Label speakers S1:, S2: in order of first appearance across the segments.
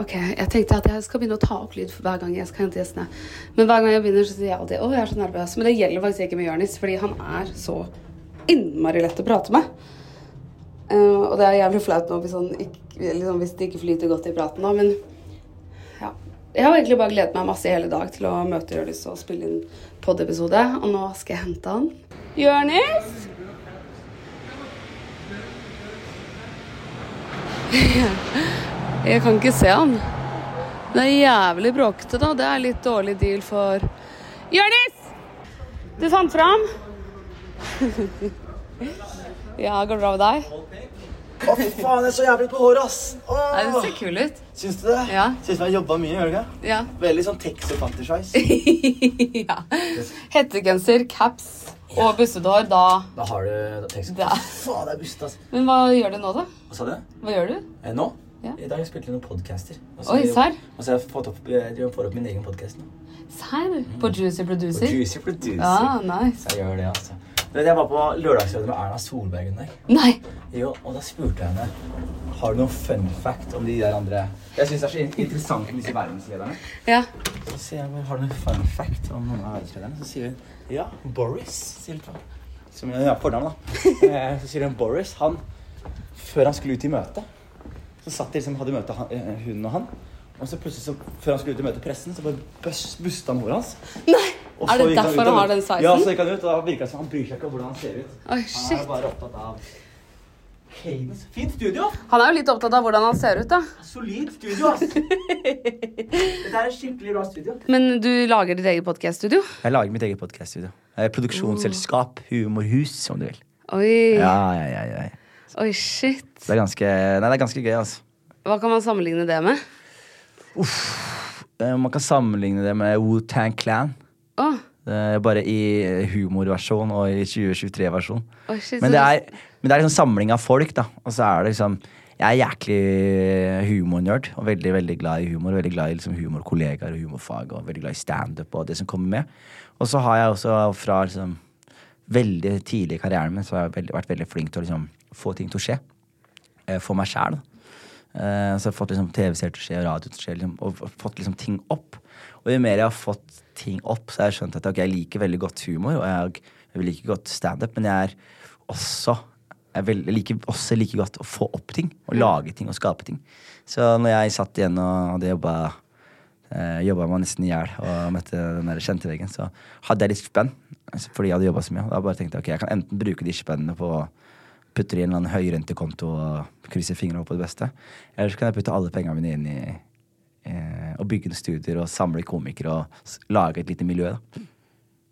S1: Ok, jeg tenkte at jeg skal begynne å ta opp lyd for hver gang jeg skal hente gjestene. Men hver gang jeg begynner, så sier jeg alltid 'Å, jeg er så nervøs'. Men det gjelder faktisk ikke med Jonis, fordi han er så innmari lett å prate med. Uh, og det er jævlig flaut nå hvis, han ikke, liksom, hvis det ikke flyter godt i praten, da. Men ja. Jeg har egentlig bare gledet meg masse i hele dag til å møte Jonis og spille inn pod-episode. Og nå skal jeg hente han. Jonis! Jeg kan ikke se han. Det er jævlig bråkete, da. Det er litt dårlig deal for Jonis! Du fant fram? ja, går det bra med deg?
S2: Å, fy faen, jeg er så jævlig på håret, ass. Åh.
S1: Nei, det ser kul ut.
S2: Syns du det?
S1: Ja.
S2: Syns du jeg har jobba mye, gjør du ikke?
S1: Ja.
S2: Veldig sånn Texo-fantasy.
S1: ja. Hettegenser, caps og bustete hår, da
S2: Da har du Texo.
S1: Da.
S2: Faen, det er bustete, ass.
S1: Men hva gjør du nå, da?
S2: Hva sa du?
S1: Hva gjør du?
S2: Eh, nå?
S1: Ja.
S2: I dag har jeg spilt inn noen podcaster. Og
S1: Oi, serr?
S2: Og så har jeg fått opp, jeg får opp min egen podkast nå.
S1: Serr? På Juicy
S2: Producer?
S1: Producer?
S2: Juicy Producer.
S1: Ja, nice.
S2: Så jeg gjør det, altså. Du vet, Jeg var på Lørdagsrådet med Erna Solberg en dag.
S1: Nei.
S2: Jo, og da spurte jeg henne Har du noen fun fact om de der andre Jeg syns det er så interessant med disse verdenslederne.
S1: Ja.
S2: Så sier jeg, har du noen fun fact om noen av verdenslederne? Så sier hun ja, Boris. Sier hun. Som ja, fornavn, da. Eh, Så sier hun Boris. Han, før han skulle ut i møte, så satt de liksom, hadde møte han, eh, hun og han. Og så plutselig, så, før han skulle ut i møte pressen, så bare bus- busta han håret hans.
S1: Nei.
S2: Og
S1: Er det
S2: derfor
S1: derfor
S2: ut
S1: han har den sveisen?
S2: Ja, så gikk han ut, og da virka det som han bryr seg ikke om hvordan han ser ut.
S1: Oi,
S2: Han er
S1: shit.
S2: bare opptatt av Cadence. Fint studio!
S1: Han er jo litt opptatt av hvordan han ser ut, da.
S2: Solid studio, ass. Dette er et skikkelig bra studio.
S1: Men du lager ditt eget podkaststudio?
S2: Jeg lager mitt eget podkaststudio. Produksjonsselskap. Humorhus, om du vil.
S1: Oi.
S2: Ja, ja, ja, ja.
S1: Oi, shit.
S2: Det er ganske, nei, det er ganske gøy, altså.
S1: Hva kan man sammenligne det med?
S2: Uff. Man kan sammenligne det med Wu-Tang Clan. Oh. Bare i humorversjon og i 2023-versjon.
S1: Oh.
S2: Men det men det er liksom samling av folk, da. Og så er det liksom Jeg er jæklig humornerd og veldig veldig glad i humor. Veldig glad i liksom humorkollegaer og humorfag og veldig glad i standup og det som kommer med. Og så har jeg også fra liksom veldig tidlig i karrieren min så har jeg veldig, vært veldig flink til å liksom få ting til å skje. Eh, For meg sjæl. Eh, så jeg har fått liksom TV-serier til å skje, radio til å skje, liksom, og fått liksom ting opp. Og jo mer jeg har fått ting opp, så har jeg skjønt at okay, jeg liker veldig godt humor, og jeg, jeg liker godt standup, men jeg er også jeg, vel- jeg liker også like godt å få opp ting, og lage ting og skape ting. Så når jeg satt igjen og hadde jobba eh, jobba meg nesten i hjel og møtte den der kjente veggen, så hadde jeg litt spenn. altså, Fordi jeg hadde jobba så mye. Og da bare tenkte jeg ok, jeg kan enten bruke de spennene på å putte inn i en eller annen høyrentekonto og krysser fingrene på det beste. Eller så kan jeg putte alle pengene mine inn i eh, å bygge studier og samle komikere og lage et lite miljø. da.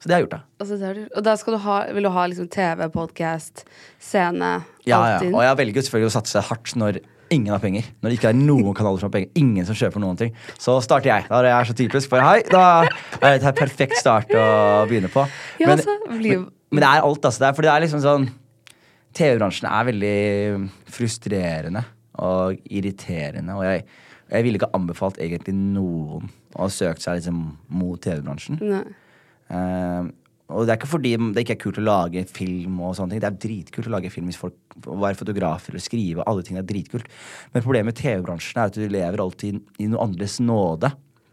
S2: Så det har jeg gjort, da.
S1: Altså, du. Og da du ha, vil du ha liksom TV, podkast, scene,
S2: Ja, ja. Og jeg velger selvfølgelig å satse hardt når ingen har penger. Når det ikke er noen kanaler som har penger. Ingen som kjøper noen ting. Så starter jeg. Da er jeg så typisk. For hei, da er det et perfekt start å begynne på.
S1: Ja,
S2: Men,
S1: altså, blir-
S2: men, men det er alt, altså. Det er, fordi det er liksom sånn TV-bransjen er veldig frustrerende og irriterende. Og jeg, jeg ville ikke anbefalt egentlig noen å ha søkt seg liksom mot TV-bransjen.
S1: Nei.
S2: Eh, og det er ikke fordi det ikke er kult å lage film og sånne ting. Det er dritkult å lage film hvis folk er være fotografer eller skrive. Alle ting er dritkult. Men problemet med TV-bransjen er at du lever alltid i noen andres nåde.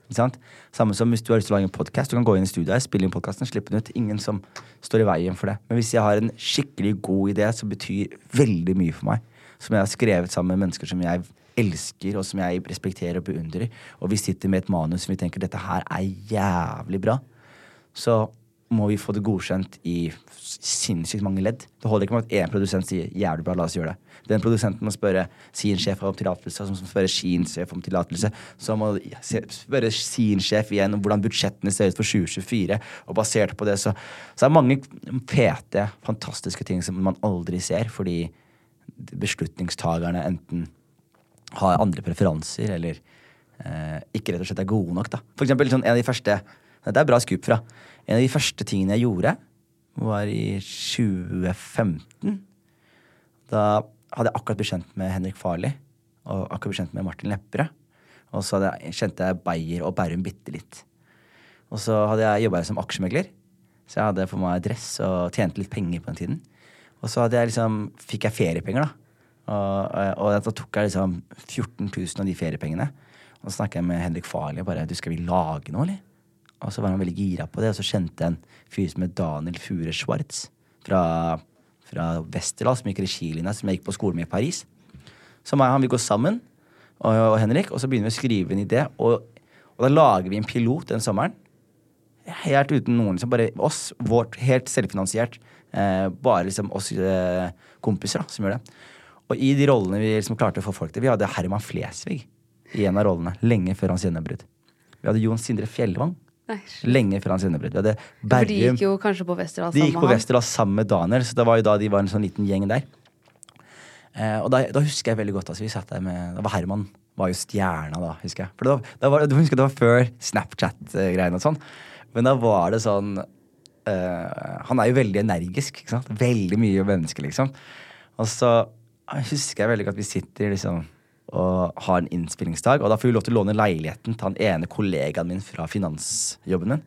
S2: Ikke sant? Samme som hvis du har lyst til å lage en podkast. Du kan gå inn i studioet spille inn podkasten, slippe den ut. Ingen som står i veien for det. Men hvis jeg har en skikkelig god idé som betyr veldig mye for meg, som jeg har skrevet sammen med mennesker som jeg elsker, og som jeg respekterer og beundrer, og vi sitter med et manus som vi tenker dette her er jævlig bra, så må vi få det godkjent i sinnssykt mange ledd. Det holder ikke med at én produsent sier 'jævlig bra, la oss gjøre det'. Den produsenten må spørre sin sjef om tillatelse, som spørre sin sjef om tillatelse. Så må spørre sin sjef igjen om hvordan budsjettene ser ut for 2024. Og basert på det så, så er det mange fete, fantastiske ting som man aldri ser, fordi beslutningstagerne enten har andre preferanser, eller eh, ikke rett og slett er gode nok. da. For eksempel sånn, en av de første Dette er bra skup fra. En av de første tingene jeg gjorde, var i 2015. Da hadde jeg akkurat blitt kjent med Henrik Farli og akkurat blitt kjent med Martin Lepperød. Og så hadde jeg, kjente jeg Beyer og Bærum bitte litt. Og så hadde jeg jobba som aksjemegler. Så jeg hadde på meg dress og tjente litt penger på den tiden. Og så jeg liksom, fikk jeg feriepenger, da. Og, og da tok jeg liksom 14 000 av de feriepengene. Og så snakket jeg med Henrik Farli bare du, skal vi lage noe, eller? Og så var han veldig gira på det, og så kjente jeg en fyr som het Daniel Fure Schwartz fra, fra Westerdal, som gikk regilinja, som jeg gikk på skolen med i Paris. Så meg og han vil gå sammen, og, og Henrik, og så begynner vi å skrive en idé. Og, og da lager vi en pilot den sommeren. Helt uten noen, liksom. Bare oss, vårt, helt selvfinansiert. Eh, bare liksom oss eh, kompiser da, som gjør det. Og i de rollene vi liksom klarte å få folk til Vi hadde Herman Flesvig i en av rollene. Lenge før hans gjennombrudd. Vi hadde Jon Sindre Fjellvang.
S1: Nei.
S2: Lenge før hans gjennombrudd.
S1: For de gikk jo kanskje på Westerdal
S2: De
S1: sammen
S2: gikk på. Westerdal sammen med Daniel, så det var jo da de var en sånn liten gjeng der. Eh, og da, da husker jeg veldig godt altså, vi satt der med Da var Herman var jo stjerna da, husker jeg. For da, da var, du husker det var før Snapchat-greiene og sånn. Men da var det sånn eh, Han er jo veldig energisk. ikke sant? Veldig mye menneske, liksom. Og så husker jeg veldig godt at vi sitter liksom og har en innspillingsdag, og da får vi lov til å låne leiligheten til han ene kollegaen min fra finansjobben min.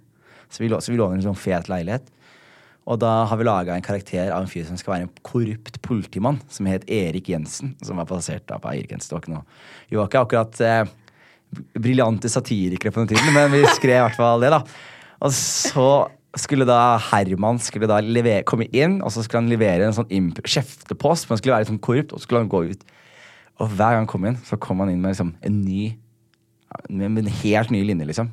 S2: Så vi, så vi låner en sånn fet leilighet. Og da har vi laga en karakter av en fyr som skal være en korrupt politimann, som het Erik Jensen. Som var basert på Eirik Jensen. Vi var ikke akkurat eh, briljante satirikere på den tiden, men vi skrev i hvert fall det, da. Og så skulle da Herman skulle da levere, komme inn, og så skulle han levere en sånn kjeftepost. For han skulle være litt sånn korrupt, og så skulle han gå ut. Og hver gang han kom inn, så kom han inn med liksom en ny Med en helt ny linje, liksom.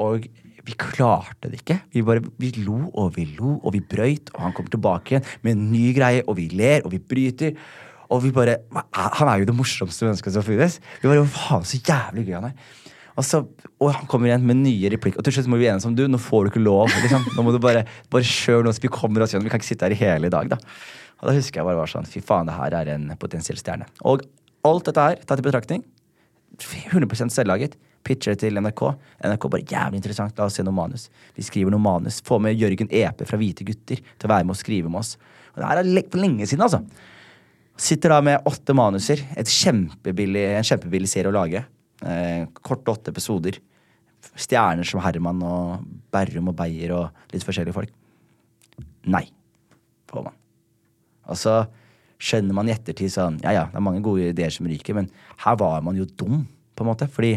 S2: Og vi klarte det ikke. Vi bare, vi lo og vi lo, og vi brøyt, og han kommer tilbake igjen med en ny greie, og vi ler, og vi bryter. Og vi bare Han er jo det morsomste mennesket som finnes. Vi bare, faen, så jævlig gøy han er. Og, så, og han kommer igjen med nye replikker. Og til slutt må vi enes om du, nå får du ikke lov. Liksom. Nå må du bare, bare kjør noe, så vi kommer oss gjennom. Vi kan ikke sitte her i hele dag, da. Og da husker jeg bare var sånn Fy faen, det her er en potensiell stjerne. Og alt dette her tatt i betraktning 100% selvlaget. Pitcher til NRK. NRK bare jævlig interessant, la oss se noe manus. Vi skriver noe manus. Få med Jørgen Epe fra Hvite gutter til å være med og skrive med oss. Og det her er for lenge siden, altså. Sitter da med åtte manuser. Kjempebillig, en kjempebillig serie å lage. Eh, korte åtte episoder. Stjerner som Herman og Berrum og Beyer og litt forskjellige folk. Nei, får man. Og så skjønner man i ettertid sånn Ja, ja, det er mange gode ideer som ryker, men her var man jo dum, på en måte. Fordi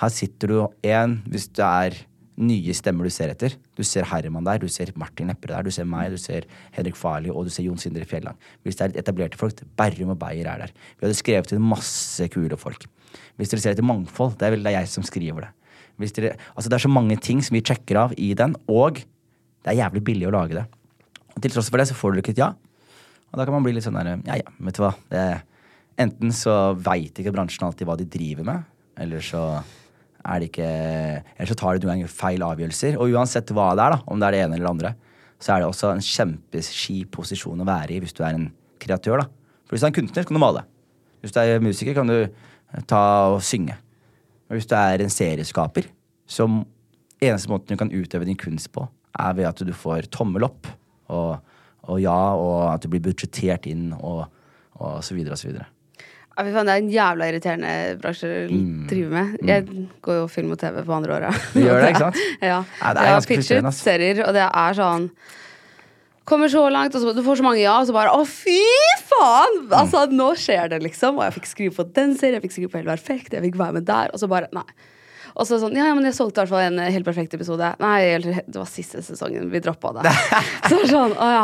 S2: her sitter du én hvis det er nye stemmer du ser etter. Du ser Herman der, du ser Martin Lepperød der, du ser meg, du ser Henrik Farli og du ser Jon Sindre Fjelland. Hvis det er etablerte folk, Berrum og Beyer er der. Vi hadde skrevet til masse kule folk. Hvis dere ser etter mangfold, det er vel det jeg som skriver det. Dere, altså Det er så mange ting som vi sjekker av i den, og det er jævlig billig å lage det. Og til tross for det så får dere ikke et ja. Og da kan man bli litt sånn der Ja, ja, vet du hva. Det, enten så veit ikke bransjen alltid hva de driver med, eller så er det ikke Eller så tar de noen ganger feil avgjørelser. Og uansett hva det er, da, om det er det ene eller det andre, så er det også en kjempeskip posisjon å være i hvis du er en kreatør, da. For hvis du er en kunstner, så kan du male. Hvis du er musiker, kan du ta og synge. Og hvis du er en serieskaper, som eneste måten du kan utøve din kunst på, er ved at du får tommel opp og, og ja, og at du blir budsjettert inn og, og så videre og så videre.
S1: Ja, fy faen, det er en jævla irriterende bransje å drive med. Jeg går jo film og TV på andre året.
S2: Du gjør det, ikke sant?
S1: ja.
S2: Ja, det er
S1: jeg har pitchet serier, og det er sånn Kommer så langt, og så du får så mange ja, og så bare Å, fy faen!
S2: Mm.
S1: Altså, nå skjer det, liksom. Og jeg fikk skrive på den serien, jeg fikk skrive på Helt perfekt, jeg fikk være med der, og så bare Nei. Og så sånn, ja, men jeg solgte i hvert fall en helt perfekt episode. Nei, det var siste sesongen. Vi droppa det. Så sånn, å ja.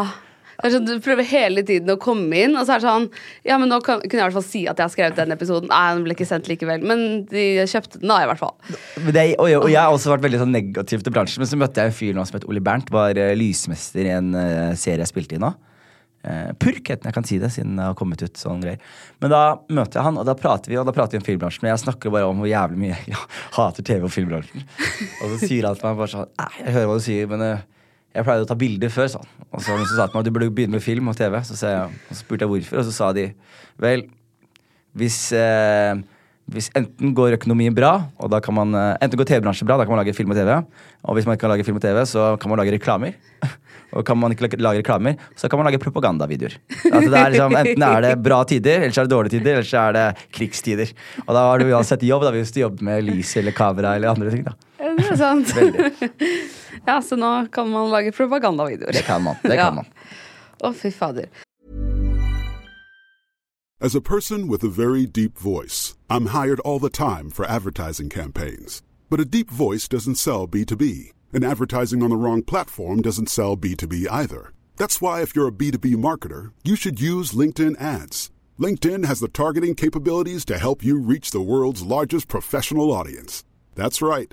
S1: Sånn, du prøver hele tiden å komme inn, og så er det sånn Ja, men nå kan, kunne jeg i hvert fall si at jeg har skrevet den episoden. Nei, den ble ikke sendt likevel. Men de kjøpte den, da, i hvert fall.
S2: Det, og, jeg, og jeg har også vært veldig sånn negativ til bransjen, men så møtte jeg en fyr nå som het Ole Bernt. Var uh, lysmester i en uh, serie jeg spilte i nå. Uh, Purk het den, jeg kan si det, siden det har kommet ut sånn greier. Men da møter jeg han, og da prater vi og da prater vi om filmbransjen. Men jeg snakker bare om hvor jævlig mye jeg hater TV og filmbransjen. Og så sier han til meg bare sånn jeg hører hva du sier, men eh, jeg pleide å ta bilder før, sånn. Og så, så sa de meg du burde begynne med film og TV. Så, jeg, og så spurte jeg hvorfor, og så sa de vel, hvis eh, hvis enten går økonomien bra, og da kan man eh, Enten går TV-bransjen bra, da kan man lage film og TV. Og hvis man ikke kan lage film og TV, så kan man lage reklamer. Og kan man ikke lage- reklamer, så kan man lage propagandavideoer. Altså det liksom, enten er det bra tider, eller så er det dårlige tider, eller så er det krigstider. Og da har du uansett jobb, da hvis du jobber med lys eller kamera eller andre ting. da.
S1: Det er sant.
S2: Veldig.
S1: ja, så nå kan man lage propagandavideoer.
S2: Det kan man. det
S1: Ja.
S2: kan man.
S1: Å, fy fader.
S3: As a person with a very deep voice, I'm hired all the time for advertising campaigns. But a deep voice doesn't sell B2B, and advertising on the wrong platform doesn't sell B2B either. That's why, if you're a B2B marketer, you should use LinkedIn ads. LinkedIn has the targeting capabilities to help you reach the world's largest professional audience. That's right,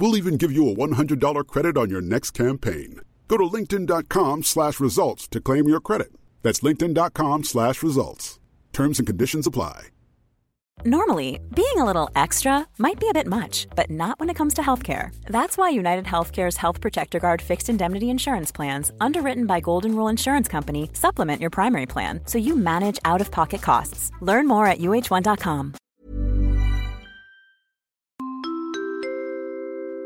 S3: We'll even give you a $100 credit on your next campaign. Go to linkedin.com slash results to claim your credit. That's linkedin.com slash results. Terms and conditions apply.
S4: Normally, being a little extra might be a bit much, but not when it comes to healthcare. That's why United Healthcare's Health Protector Guard fixed indemnity insurance plans, underwritten by Golden Rule Insurance Company, supplement your primary plan so you manage out of pocket costs. Learn more at uh1.com.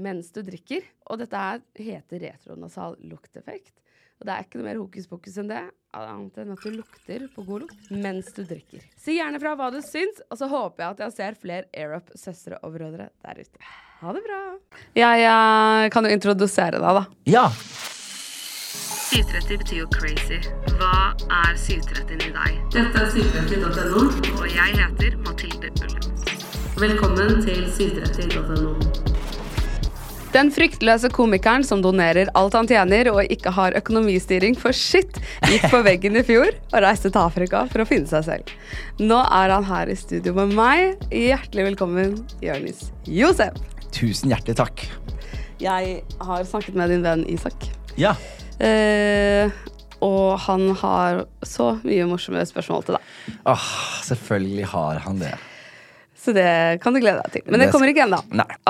S1: mens du drikker. Og dette her heter retronasal lukteffekt. Og det er ikke noe mer hokus pokus enn det, annet enn at du lukter på god lukt mens du drikker. Si gjerne fra hva du syns, og så håper jeg at jeg ser flere AirUp-søstre og brødre der ute. Ha det bra. Jeg eh, kan jo introdusere deg, da.
S2: Ja!
S1: 730 betyr jo crazy. Hva er 730 i deg? Dette er 730.no, og jeg heter Mathilde Ullum. Velkommen til 730.no. Den fryktløse komikeren som donerer alt han tjener og ikke har økonomistyring for shit, gikk på veggen i fjor og reiste til Afrika for å finne seg selv. Nå er han her i studio med meg. Hjertelig velkommen, Jonis Josef.
S2: Tusen hjertelig takk.
S1: Jeg har snakket med din venn Isak.
S2: Ja.
S1: Eh, og han har så mye morsomme spørsmål til deg.
S2: Åh, selvfølgelig har han det.
S1: Så det kan du glede deg til. Men det kommer ikke ennå.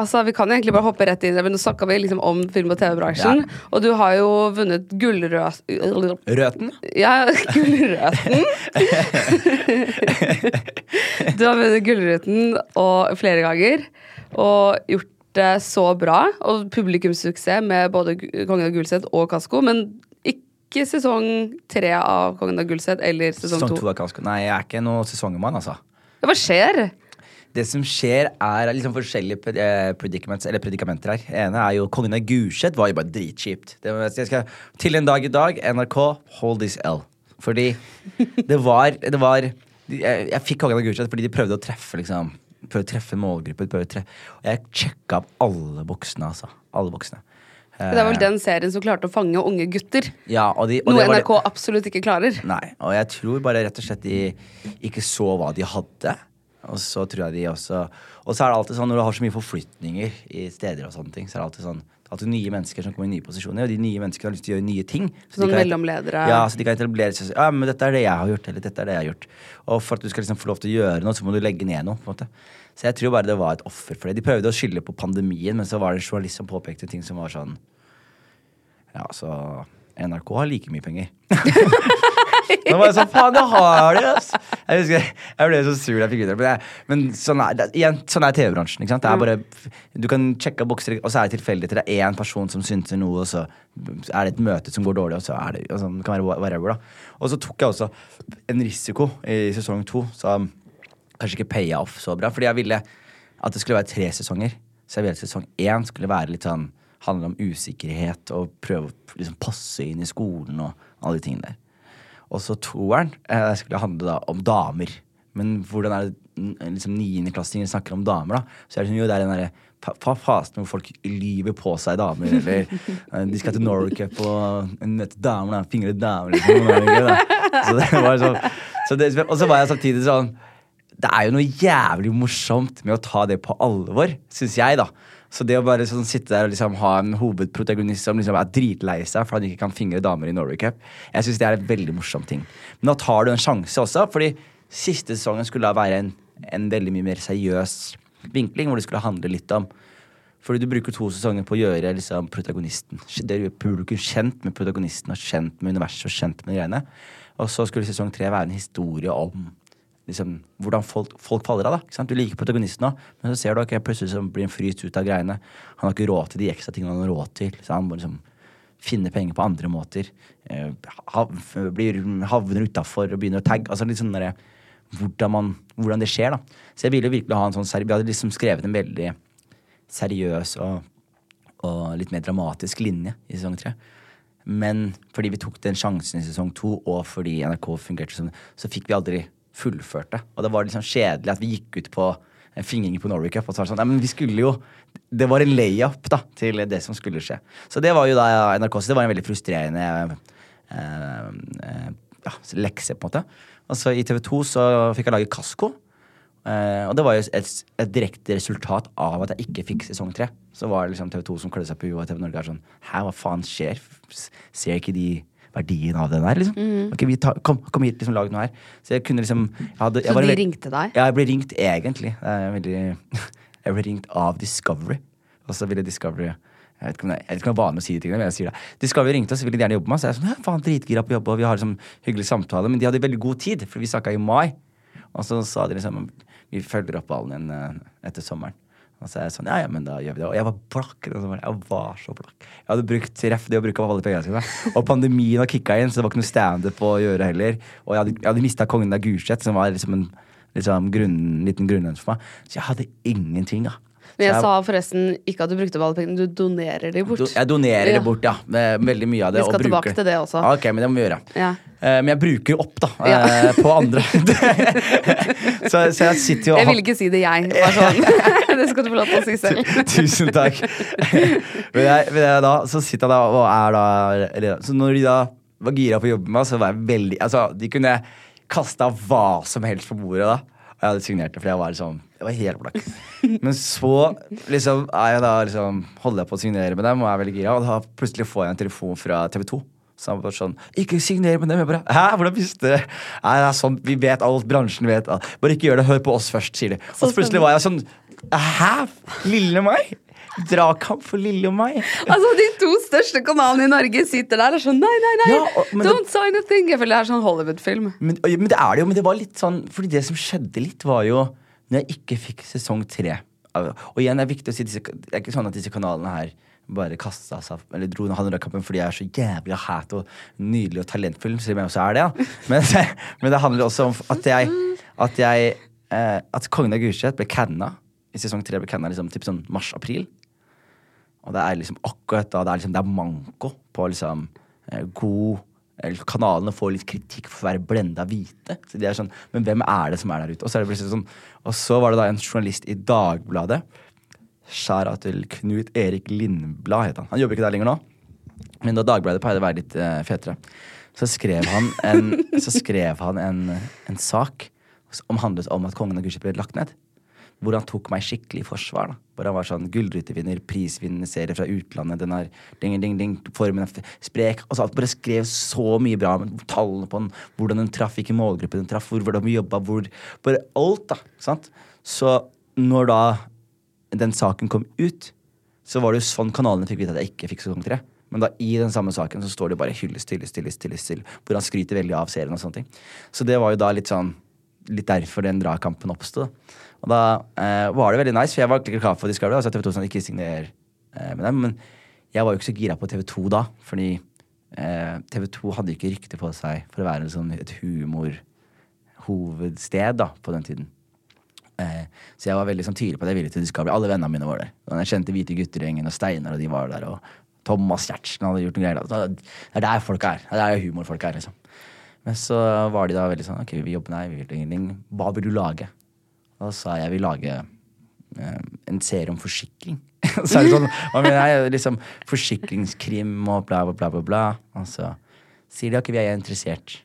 S1: Altså, vi kan jo egentlig bare hoppe rett inn men nå snakka vi liksom om film- og TV-bransjen.
S2: Ja.
S1: Og du har jo vunnet gullrøs...
S2: Røten?
S1: Ja, Gullrøten. du har vunnet Gullruten og flere ganger, og gjort det så bra. Og publikumssuksess med både Kongen av Gullset og Kasko, men ikke sesong tre av Kongen av Gullset eller sesong
S2: Sesong
S1: to.
S2: to av Kasko. Nei, jeg er ikke noen sesongmann, altså.
S1: Hva skjer?
S2: Det som skjer, er liksom forskjellige eh, predicaments, eller predikamenter her. ene er jo Kongen av Gulset var jo bare dritkjipt. Til en dag i dag, NRK, hold this L. Fordi det var, det var Jeg, jeg fikk Kongen av Gulset fordi de prøvde å treffe liksom Prøvde å treffe målgruppen. Prøvde å treffe, og jeg sjekka opp alle boksene, altså. Alle boksene.
S1: Det er vel den serien som klarte å fange unge gutter.
S2: Ja, og de, og
S1: Noe
S2: NRK det-
S1: absolutt ikke klarer.
S2: Nei, og jeg tror bare rett og slett de ikke så hva de hadde. Og så tror jeg de også Og så er det alltid sånn når du har så mye forflytninger i steder og sånne ting, så er det alltid sånn alltid nye mennesker som kommer i nye posisjoner, og de nye menneskene har lyst til å gjøre nye ting. Så de
S1: Sånn
S2: kan-
S1: mellomledere.
S2: Ja, så de kan etablere seg Ja, men dette er det jeg har gjort, eller dette er det jeg har gjort. Og for at du skal liksom få lov til å gjøre noe, så må du legge ned noe. på en måte Så jeg tror bare det var et offer for det. De prøvde å skylde på pandemien, men så var det en journalist som påpekte ting som var sånn Ja, så NRK har like mye penger. Nå var jeg sånn, faen, jeg har det, ass! Jeg husker, jeg ble så sur da jeg fikk vite det. Men, sånn er, sånn er TV-bransjen. ikke sant? Det er bare, Du kan sjekke bokser, og så er det tilfeldigheter. Det er én person som synser noe, og så er det et møte som går dårlig, og så er det altså, det kan være whatever, da. Og så tok jeg også en risiko i sesong to, som kanskje ikke paya off så bra. Fordi jeg ville at det skulle være tre sesonger. Så jeg ville at sesong én skulle være litt sånn handle om usikkerhet og prøve å liksom, passe inn i skolen og alle de tingene der. Og så toeren eh, skulle handle da om damer. Men hvordan er det liksom niendeklassinger snakker om damer, da? Så er det sånn, jo, det er den derre fa fasen hvor folk lyver på seg damer, eller eh, de skal til Norway Cup og møte damer, da. Fingre damer, liksom. Da. Så det var sånn så det, Og så var jeg samtidig sånn Det er jo noe jævlig morsomt med å ta det på alvor, syns jeg, da. Så det å bare sånn sitte der og liksom ha en hovedprotagonist som liksom er dritlei seg for han ikke kan fingre damer i Norway Cup, jeg syns det er en veldig morsom ting. Men da tar du en sjanse også, fordi siste sesongen skulle da være en, en veldig mye mer seriøs vinkling, hvor det skulle handle litt om fordi du bruker to sesonger på å gjøre liksom, protagonisten Det gjør publikum kjent med protagonisten og kjent med universet og kjent med greiene. Og så skulle sesong tre være en historie om liksom, hvordan folk, folk, faller av. da, Du liker protagonisten òg, men så ser du at okay, plutselig blir han fryst ut av greiene. Han har ikke råd til de ekstra tingene han har råd til. Så han må liksom finne penger på andre måter. Eh, hav, blir, havner utafor og begynner å tagge. altså litt sånn der, hvordan, man, hvordan, det skjer. da. Så jeg ville virkelig ha en sånn Vi hadde liksom skrevet en veldig seriøs og, og litt mer dramatisk linje i sesong tre. Men fordi vi tok den sjansen i sesong to, og fordi NRK fungerte sånn, så fikk vi aldri fullførte. Og det var liksom kjedelig at vi gikk ut på en fingring på Norway Cup. Og så var det sånn, nei, men vi skulle jo Det var en layup da, til det som skulle skje. Så det var jo da NRK, så det var en veldig frustrerende eh, eh, ja, lekse, på en måte. Og så i TV 2 så fikk jeg lage Kasko. Uh, og det var jo et, et, direkte resultat av at jeg ikke fikk sesong tre. Så var det liksom TV 2 som klødde seg på huet, og TV Norge er sånn Hæ, hva faen skjer? Ser ikke de verdien av den her. liksom. Mm. Okay, vi ta, kom, kom, hit, liksom, lag noe her. Så jeg kunne liksom jeg hadde,
S1: jeg Så de ringte deg?
S2: Ja, jeg ble ringt egentlig. Jeg, veldig, jeg ble ringt av Discovery. Og så ville Discovery jeg vet om jeg vet ikke om det er vanlig å si de tingene, men jeg sier det. Discovery ringte oss, ville de gjerne jobbe med oss. Jeg er sånn, faen, dritgira på jobb, og vi har liksom hyggelig samtale. Men de hadde veldig god tid, for vi snakka i mai. Og så sa de liksom vi følger opp ballen igjen eh, etter sommeren. Og så er jeg sånn, ja, ja, men da gjør vi det. Og jeg var blakk. Jeg var så blakk. Jeg hadde brukt ref det å bruke alle pengene sine. Og pandemien har kicka inn, så det var ikke noe standup å gjøre heller. Og jeg hadde, jeg hadde mista kongen av Gulset, som var liksom en liksom, grunn, liten grunnlønn for meg. Så jeg hadde ingenting, da.
S1: Men jeg, jeg, sa forresten ikke at du brukte opp alle pengene, du donerer de bort.
S2: Jeg donerer ja. det bort, ja. Veldig mye av det.
S1: Vi skal tilbake til det også.
S2: Ok, men det må vi gjøre. Ja. Uh, men jeg bruker opp, da. Uh, ja. På andre. så, så, jeg sitter jo
S1: Jeg ville ikke si det, jeg. Sånn. det skal du få lov til å si selv.
S2: Tusen takk. men, jeg, men jeg, da, så sitter jeg da og er da Så når de da var gira på å jobbe med meg, så var jeg veldig Altså, de kunne kasta hva som helst på bordet da. Jeg hadde signert det, for jeg var liksom Jeg var helt blakk. Men så liksom, er jeg da, liksom, holder jeg på å signere med dem og er veldig gira, og da plutselig får jeg en telefon fra TV 2. Så han bare sånn 'Ikke signer med dem.' Jeg bare 'Hæ, hvordan visste du? Nei, det er sånn, Vi vet alt, bransjen vet alt. Bare ikke gjør det, hør på oss først, sier de. Og så plutselig var jeg sånn 'Hæ? Lille meg?' Dragkamp for lille meg.
S1: Altså, De to største kanalene i Norge sitter der og sånn Nei, nei, nei! Ja, og, Don't det, sign a thing! Jeg føler det er sånn Hollywood-film.
S2: Men, men, det er det jo. Men det var litt sånn Fordi det som skjedde litt, var jo når jeg ikke fikk sesong tre. Og igjen, det er viktig å si disse, Det er ikke sånn at disse kanalene her bare kasta seg Eller dro Handelkampen fordi jeg er så jævlig hat og nydelig og talentfull, selv om jeg også er det. Ja. Men, men, det handler også om at jeg At, jeg, eh, at Kongen av Gulset ble canna. I sesong tre ble canna liksom, typ sånn mars-april. Og det er liksom akkurat da det er, liksom, det er manko på liksom eh, god Kanalene får litt kritikk for å være blenda hvite. Så de er sånn, Men hvem er det som er der ute? Og så, er det sånn, og så var det da en journalist i Dagbladet. Skjæra til Knut Erik Lindblad, het han. Han jobber ikke der lenger nå. Men da Dagbladet pleide å være litt uh, fetere, så skrev han en, skrev han en, en sak som handlet om at kongen av Gulset ble lagt ned hvor han tok meg skikkelig i forsvar. da. Hvor han var sånn gullrutevinner, prisvinnende serie fra utlandet, den har ding, ding, ding, formen er sprek og så Bare skrev så mye bra med tallene på den, hvordan den traff, hvilken målgruppe den traff, hvor, hvor de jobba, hvor Bare alt, da. sant? Så når da den saken kom ut, så var det jo sånn kanalene fikk vite at jeg ikke fikk sesong tre. Men da i den samme saken så står det bare hyllest, hyllest, hyllest, hyllest hvor han skryter veldig av serien og sånne ting. Så det var jo da litt sånn Litt derfor den dragkampen oppsto. Og da eh, var det veldig nice, for jeg var ikke klar for Discovery. Altså TV 2 sånn, ikke signer eh, med dem, Men jeg var jo ikke så gira på TV 2 da, fordi eh, TV 2 hadde ikke rykte på seg for å være liksom, et humorhovedsted da, på den tiden. Eh, så jeg var veldig sånn, tydelig på at jeg ville til Discovery. Alle vennene mine var der. Og jeg kjente Hvite gutter-gjengen og Steinar og de var der. Og Thomas Giertsen hadde gjort noe greier. da. Det er der folk er. Det er humorfolk er, liksom. Men så var de da veldig sånn Ok, vi jobber, nei, vi vil ingenting. Hva vil du lage? Da sa jeg jeg vil lage eh, en serie om forsikring. så er det sånn, mener jeg? Liksom forsikringskrim og bla, bla, bla, bla. bla. Og så sier de ok, vi er interessert.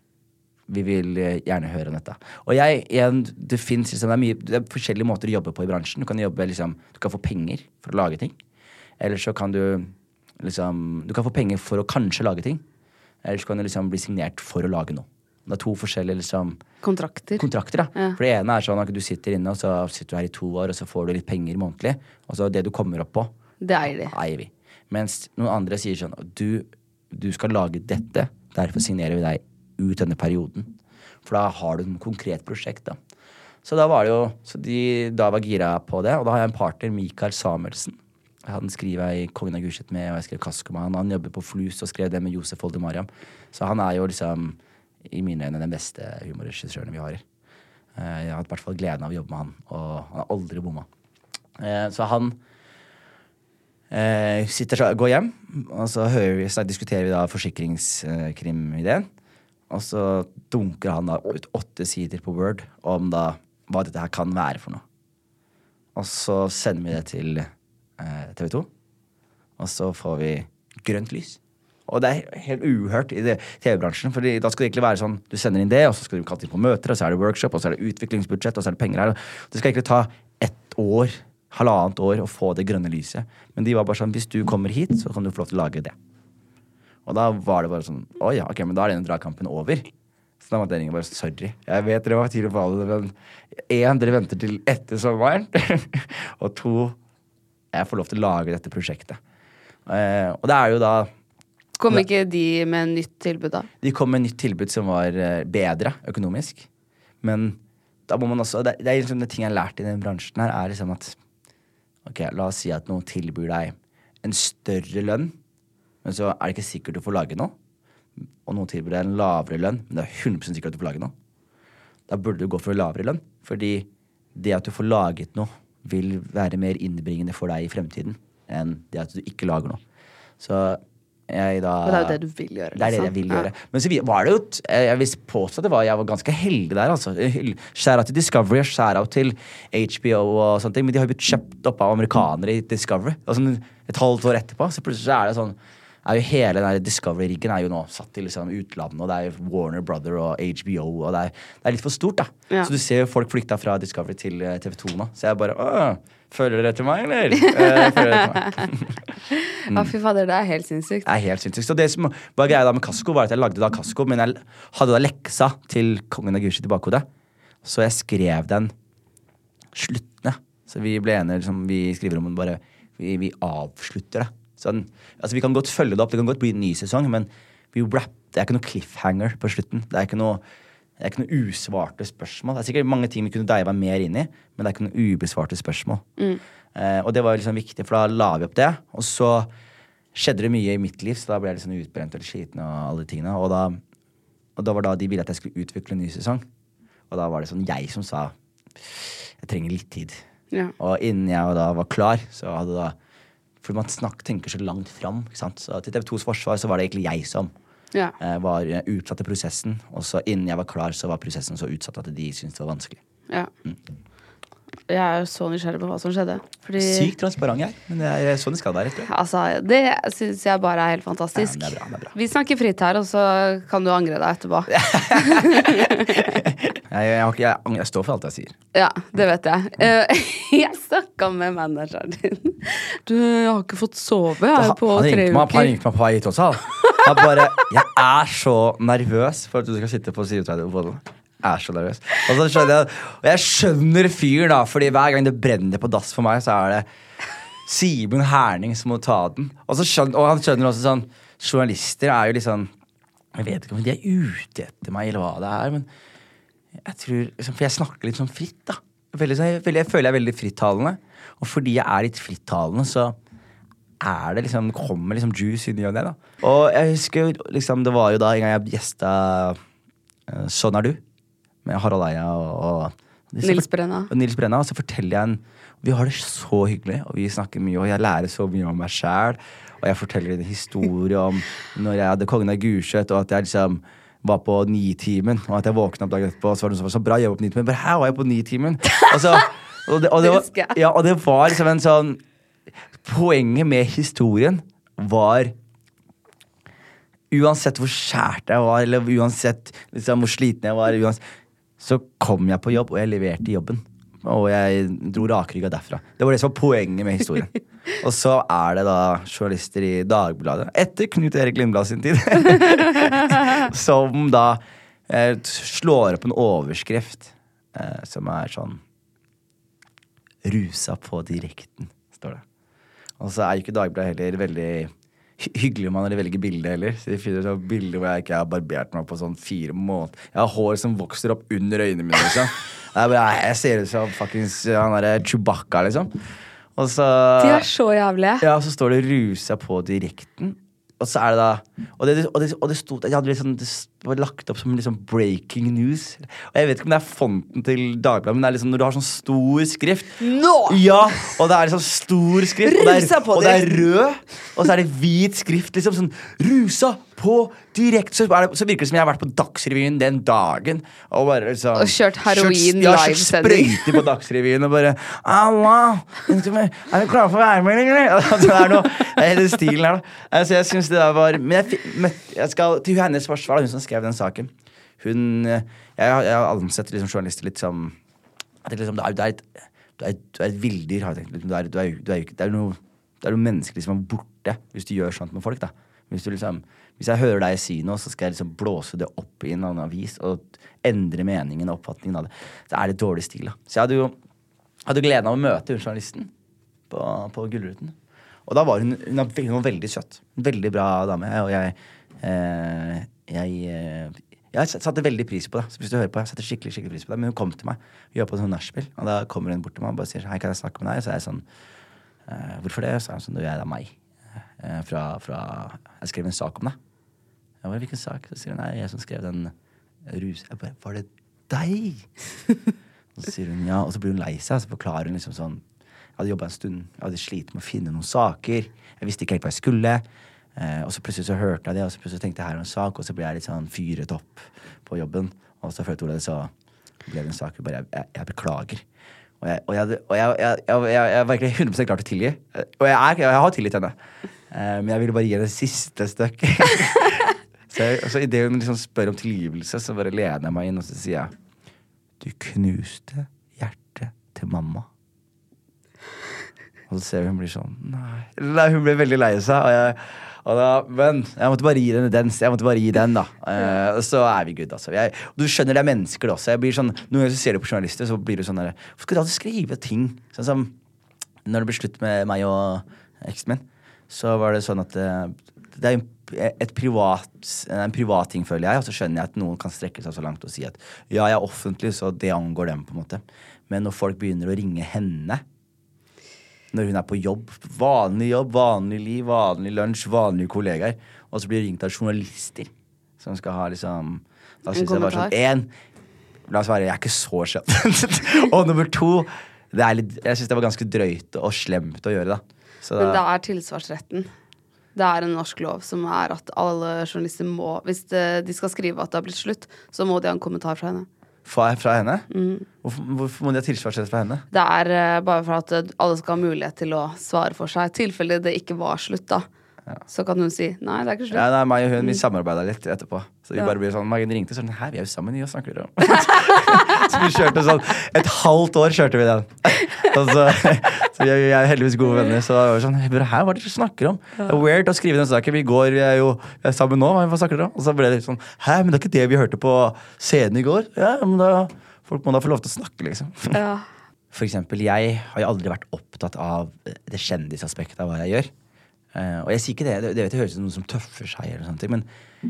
S2: Vi vil eh, gjerne høre om dette. Og jeg, igjen, det finnes liksom, det er, mye, det er forskjellige måter å jobbe på i bransjen. Du kan jobbe liksom, du kan få penger for å lage ting. Eller så kan du liksom Du kan få penger for å kanskje lage ting. Eller så kan du liksom bli signert for å lage noe. Det er to forskjellige liksom
S1: Kontrakter.
S2: kontrakter.
S1: Ja.
S2: For det ene er sånn at du sitter inne, og så sitter du her i to år, og så får du litt penger månedlig. Og så det du kommer opp på,
S1: Det eier de.
S2: eier vi. Mens noen andre sier sånn du, du skal lage dette, derfor signerer vi deg ut denne perioden. For da har du et konkret prosjekt, da. Så da var det jo Så de da var gira på det. Og da har jeg en partner, Mikael Samuelsen. Han skriver jeg i Kongen av Gulset med, og jeg skrev Kasko med han. Han jobber på Flus og skrev det med Josef Oldemariam. Så han er jo liksom, i mine øyne, den beste humorregissøren vi har. Eh, Jeg har hatt i hvert fall gleden av å jobbe med han, og han har aldri bomma. Eh, Så han eh, sitter, går hjem, og så, vi, så diskuterer vi da forsikringskrimideen. Og så dunker han da ut åtte sider på Word om da hva dette her kan være for noe. Og så sender vi det til eh, TV 2, og så får vi grønt lys. Og det er helt uhørt i TV-bransjen. For da skal det egentlig være sånn du sender inn det, og så skal du kalle inn på møter, og så er det workshop, og så er det utviklingsbudsjett, og så er det penger her. Det skal egentlig ta ett år, halvannet år, å få det grønne lyset. Men de var bare sånn hvis du kommer hit, så kan du få lov til å lage det. Og da var det bare sånn Å ja, ok, men da er denne dragkampen over. Så da måtte jeg ringe bare sorry. Jeg vet dere var tidlig på alle, men én, dere venter til etter sommeren. og to, jeg får lov til å lage dette prosjektet. Eh, og det er jo da
S1: Kom ikke de med nytt tilbud, da?
S2: De kom med nytt tilbud som var eh, bedre økonomisk. Men da må man også Det, det er liksom det ting jeg har lært i den bransjen her, er liksom at Ok, la oss si at noen tilbyr deg en større lønn, men så er det ikke sikkert du får lage noe. Og noen tilbyr deg en lavere lønn, men det er 100 sikkert at du får lage noe. Da burde du gå for lavere lønn, fordi det at du får laget noe, vil være mer innbringende for deg i fremtiden enn det at du ikke lager noe. Så jeg da
S1: Og det er jo det du vil gjøre.
S2: det er det jeg
S1: liksom.
S2: vil
S1: Ja.
S2: gjøre. Men så var det jo Jeg jeg vil påstå at det var, jeg var ganske heldig der. altså. Skjæra til Discovery, skjæra til HBO og sånne ting. Men de har jo blitt kjøpt opp av amerikanere i Discovery. Og sånn et halvt år etterpå så plutselig er det sånn er jo Hele den Discovery-riggen er jo nå satt til liksom utlandet, og det er jo Warner Brother og HBO, og det er, det er litt for stort, da.
S1: Ja.
S2: Så du ser jo folk flykta fra Discovery til eh, TV2 nå. Så jeg bare Åh, Følger dere etter meg, eller? Å, dere etter meg?
S1: Ja, fy fader, det er helt sinnssykt.
S2: Det er helt sinnssykt. Så det som var greia da med Kasko, var at jeg lagde da Kasko, men jeg hadde da leksa til Kongen av Gulset i bakhodet. Så jeg skrev den sluttende. Så vi ble enige, liksom, vi skriver om den bare Vi, vi avslutter det. Så den, altså Vi kan godt følge det opp, det kan godt bli en ny sesong, men vi wrap, det er ikke noe cliffhanger på slutten. Det er ikke noe det er ikke noe usvarte spørsmål. Det er sikkert mange ting vi kunne deiva mer inn i, men det er ikke noe ubesvarte spørsmål. Eh, og det var liksom viktig, for da la vi opp det. Og så skjedde det mye i mitt liv, så da ble jeg sånn utbrent og litt sliten. Og alle de tingene. Og da, og da var da de ville at jeg skulle utvikle en ny sesong. Og da var det sånn jeg som sa jeg trenger litt tid.
S1: Ja.
S2: Og innen jeg da var klar, så hadde da For man snakk, tenker så langt fram. Ikke sant? Så til TV2s forsvar så var det egentlig jeg som
S1: Ja.
S2: eh, var eh, utsatt i prosessen. Og så innen jeg var klar, så var prosessen så utsatt at de syntes det var vanskelig.
S1: ja. Jeg er jo så nysgjerrig på hva som skjedde. Fordi
S2: Sykt transparent jeg men det er sånn det skal være.
S1: Altså, det syns jeg bare er helt fantastisk.
S2: Ja, det er bra, det er bra.
S1: Vi snakker fritt her, og så kan du angre deg etterpå.
S2: Jeg, jeg, jeg, jeg står for alt jeg sier.
S1: Ja, det vet jeg. Eh, jeg snakka med manageren din. Du, jeg har ikke fått sove jeg, på
S2: han,
S1: tre
S2: uker. han ringte meg på vei hit også. han. Jeg bare Jeg er så nervøs for at du skal sitte på sideutredet. Jeg er så nervøs. Og så skjønner jeg Og jeg skjønner fyren, da, Fordi hver gang det brenner på dass for meg, så er det Simen Herning som må ta den. Og, skjønner, og han skjønner også sånn Journalister er jo litt sånn Jeg vet ikke om de er ute etter meg, eller hva det er, men jeg tror liksom, For jeg snakker litt sånn fritt, da. Veldig, sånn- jeg, jeg føler jeg er veldig frittalende. Og fordi jeg er litt frittalende, så er det liksom kommer liksom juice i ny og ned. da. Og jeg husker liksom, det var jo da en gang jeg gjesta uh, Sånn er du med Harald Eia og, og
S1: Nils Brenna.
S2: og Nils Brenna. Og så forteller jeg en Vi har det så hyggelig, og vi snakker mye, og jeg lærer så mye om meg sjæl. Og jeg forteller en historie om når jeg hadde Kongen av Gulset, og at jeg liksom var på Nitimen, og at jeg våkna opp dagen etterpå, og så var det sånn, så bra jobba på Nitimen. Bare her var jeg på Nitimen! Og, så, og, det, og, Det var, ja, og det var liksom en sånn Poenget med historien var Uansett hvor skjært jeg var, eller uansett liksom, hvor sliten jeg var, uansett, så kom jeg på jobb, og jeg leverte jobben. Og jeg dro rakrygga derfra. Det var det som var poenget med historien. Og så er det da journalister i Dagbladet, etter Knut Erik Lindblad sin tid, som da eh, slår opp en overskrift eh, som er sånn Rusa på direkten, står det. Og så er jo ikke Dagbladet heller veldig hyggelig om man velger bilde heller. Så de finner sånn bilde hvor jeg ikke har barbert meg på sånn fire måneder. Jeg har hår som vokser opp under øynene mine. Liksom. Jeg, bare, jeg ser ut som fuckings han derre Chewbacca, liksom. Og så
S1: De er så jævlige.
S2: ja, og så står det 'rusa på direkten'. Og så er det da Og det, og det, og det, sto, jeg hadde liksom, det var lagt opp som liksom breaking news. Og jeg vet ikke om det er fonten til Dagbladet, men det er liksom når du har sånn stor skrift
S1: Nå!
S2: Ja! Og det er liksom stor skrift, og det er, og det er rød. Og så er det hvit skrift. liksom sånn Rusa på direkte! Så, så virker det som jeg har vært på Dagsrevyen den dagen. Og bare liksom
S1: Og kjørt heroin
S2: ja,
S1: livesending.
S2: sprøyter på Dagsrevyen og bare Allah, Er du klare for værmelding, eller? Altså, det er noe hele stilen her, da. Altså, jeg synes det der var Men jeg, jeg skal til hennes forsvar, hun som skrev den saken. Hun eh, Jeg, jeg ansetter ansett liksom journalister litt som at det liksom, du, er, du, er et, du, er, et villdyr, har jeg tenkt. Liksom, Du er, du er, det noe det er noe menneskelig som er borte hvis du gjør sånt med folk. da Hvis, liksom, hvis jeg hører deg si noe, så skal jeg liksom blåse det opp i en annen avis og endre meningen og oppfatningen av det. Det er det dårlig stil. da Så jeg hadde jo hadde gleden av å møte hun journalisten på, på Gullruten. Og da var hun, hun, var veldig, veldig søt. Veldig bra dame. Og jeg eh, Jeg, eh, jeg satte veldig pris på det. Så hvis du hører på, jeg satte skikkelig skikkelig pris på det Men hun kom til meg. Vi var på sånn nachspiel, og da kommer hun bort til meg og bare sier Hei, kan jeg snakke med deg? Så er jeg sånn eh, Hvorfor det? Så er hun sånn Du, jeg er meg. Eh, fra, fra Jeg skrev en sak om deg. Jeg bare, Hvilken sak? Så sier hun Nei, jeg som skrev den rus... Jeg bare Var det deg? Og så sier hun ja, og så blir hun lei seg, og så forklarer hun liksom sånn Jeg hadde jobba en stund, jeg hadde slitt med å finne noen saker. Jeg visste ikke helt hva jeg skulle. Eh, og så plutselig så hørte jeg det, og så plutselig tenkte jeg her er en sak, og så ble jeg litt sånn fyret opp på jobben. Og så følte Ole det, så ble det en sak. Bare jeg, jeg, jeg beklager. Og jeg, og jeg, og jeg, jeg, var egentlig 100 klar til å tilgi. Og jeg, er, jeg har tilgitt henne. Eh, men jeg ville bare gi henne det siste støkk. så så idet hun liksom spør om tilgivelse, så bare lener jeg meg inn og så sier jeg Du knuste hjertet til mamma. Og så ser vi hun blir sånn Nei. Nei hun blir veldig lei seg. Og jeg, da, men jeg måtte bare gi den den. Jeg måtte bare gi den, da. uh, så er vi good, altså. Jeg, du skjønner det er mennesker, det også. Sånn, Noen ganger så ser du på journalister, så blir du sånn der Hvorfor skal du alltid skrive ting? Sånn som når det ble slutt med meg og eksen min, så var det sånn at uh, det er en, et privat, en privat ting, føler jeg. Og så skjønner jeg at noen kan strekke seg så langt og si at ja, jeg er offentlig, så det angår dem, på en måte. Men når folk begynner å ringe henne når hun er på jobb. Vanlig jobb, vanlig liv, vanlig lunsj, vanlige kollegaer. Og så blir hun ringt av journalister som skal ha liksom Da syns jeg bare sånn Én, la oss være, jeg er ikke så skjønn. og nummer to, det er litt, jeg syns det var ganske drøyt og slemt å gjøre, da. Så
S1: Men det er tilsvarsretten. Det er en norsk lov som er at alle journalister må Hvis de skal skrive at det har blitt slutt, så må de ha en kommentar fra henne.
S2: Fra, fra henne?
S1: Mm.
S2: Hvorfor, hvorfor må de ha tilsvarsrett fra henne?
S1: Det er uh, bare for at eh, alle skal ha mulighet til å svare for seg. I tilfelle det ikke var slutt, da. Så kan hun si nei, det er ikke slutt.
S2: Ja, nei, meg og hun vi samarbeida litt etterpå. Så vi
S1: Ja.
S2: bare ble sånn, Magen ringte sånn Her, vi er jo sammen, vi, hva snakker om? så vi kjørte sånn Et halvt år kjørte vi den. Så, så vi er, vi er heldigvis gode venner. Så var sånn Her, hva er det dere snakker om? Det er weird å skrive den saken. Vi går, vi er jo vi er sammen nå. Hva snakker dere om? Og så ble det sånn Hæ, men det er ikke det vi hørte på scenen i går? Ja, men da Folk må da få lov til å snakke, liksom.
S1: Ja.
S2: For eksempel, jeg har jo aldri vært opptatt av det kjendisaspektet av hva jeg gjør. Eh, og jeg sier ikke det, det, vet jeg høres ut som noen som tøffer seg, eller sånne ting, men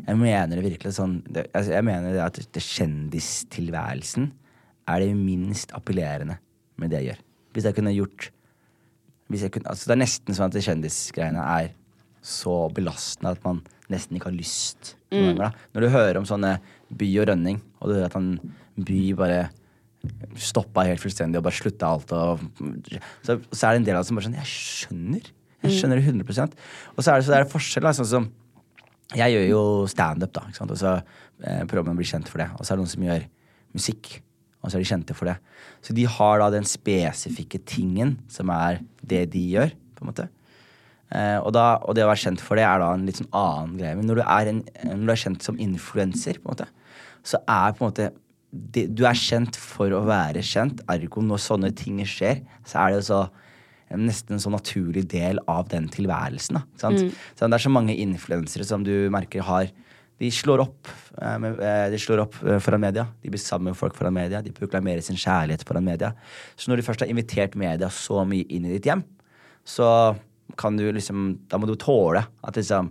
S2: jeg mener det virkelig sånn altså, Jeg mener det at det kjendistilværelsen er det minst appellerende med det jeg gjør. Hvis jeg kunne gjort hvis jeg kunne, altså Det er nesten sånn at kjendisgreiene er så belastende at man nesten ikke har lyst. noen ganger. Når du hører om sånne By og Rønning, og du hører at han By bare stoppa helt fullstendig og bare slutta alt og så, så er det en del av det som bare sånn Jeg skjønner. Jeg skjønner det 100% Og så er det, så det er forskjell. Sånn som Jeg gjør jo standup, da. Ikke sant? Og så eh, prøver man å bli kjent for det. Og så er det noen som gjør musikk. Og så er de kjente for det. Så de har da den spesifikke tingen som er det de gjør. på en måte. Eh, og, da, og det å være kjent for det er da en litt sånn annen greie. Men når du er, en, når du er kjent som influenser, på en måte, så er på en måte det, Du er kjent for å være kjent. Ergo når sånne ting skjer, så er det jo så nesten en så naturlig del av den tilværelsen. Da, sant? Så det er så mange influensere som du merker har De slår opp, eh, eh, de slår opp eh, foran media. De blir sammen med folk foran media. De proklamerer sin kjærlighet foran media. Så når du først har invitert media så mye inn i ditt hjem, så kan du liksom Da må du tåle at liksom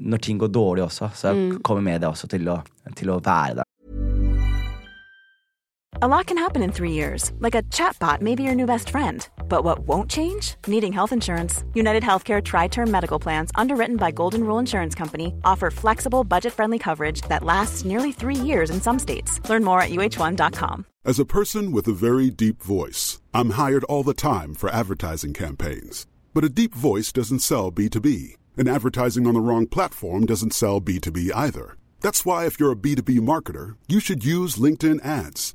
S2: Når ting går dårlig også, så kommer media også til å, til å være der.
S4: A lot can happen in three years, like a chatbot may be your new best friend. But what won't change? Needing health insurance. United Healthcare Tri Term Medical Plans, underwritten by Golden Rule Insurance Company, offer flexible, budget friendly coverage that lasts nearly three years in some states. Learn more at uh1.com.
S3: As a person with a very deep voice, I'm hired all the time for advertising campaigns. But a deep voice doesn't sell B2B, and advertising on the wrong platform doesn't sell B2B either. That's why, if you're a B2B marketer, you should use LinkedIn ads.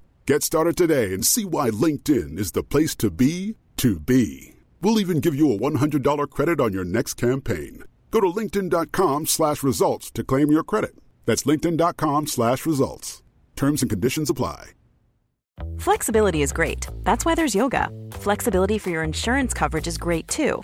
S3: Get started today and see why LinkedIn is the place to be to be. We'll even give you a $100 credit on your next campaign. Go to linkedin.com slash results to claim your credit. That's linkedin.com slash results. Terms and conditions apply.
S4: Flexibility is great. That's why there's yoga. Flexibility for your insurance coverage is great too.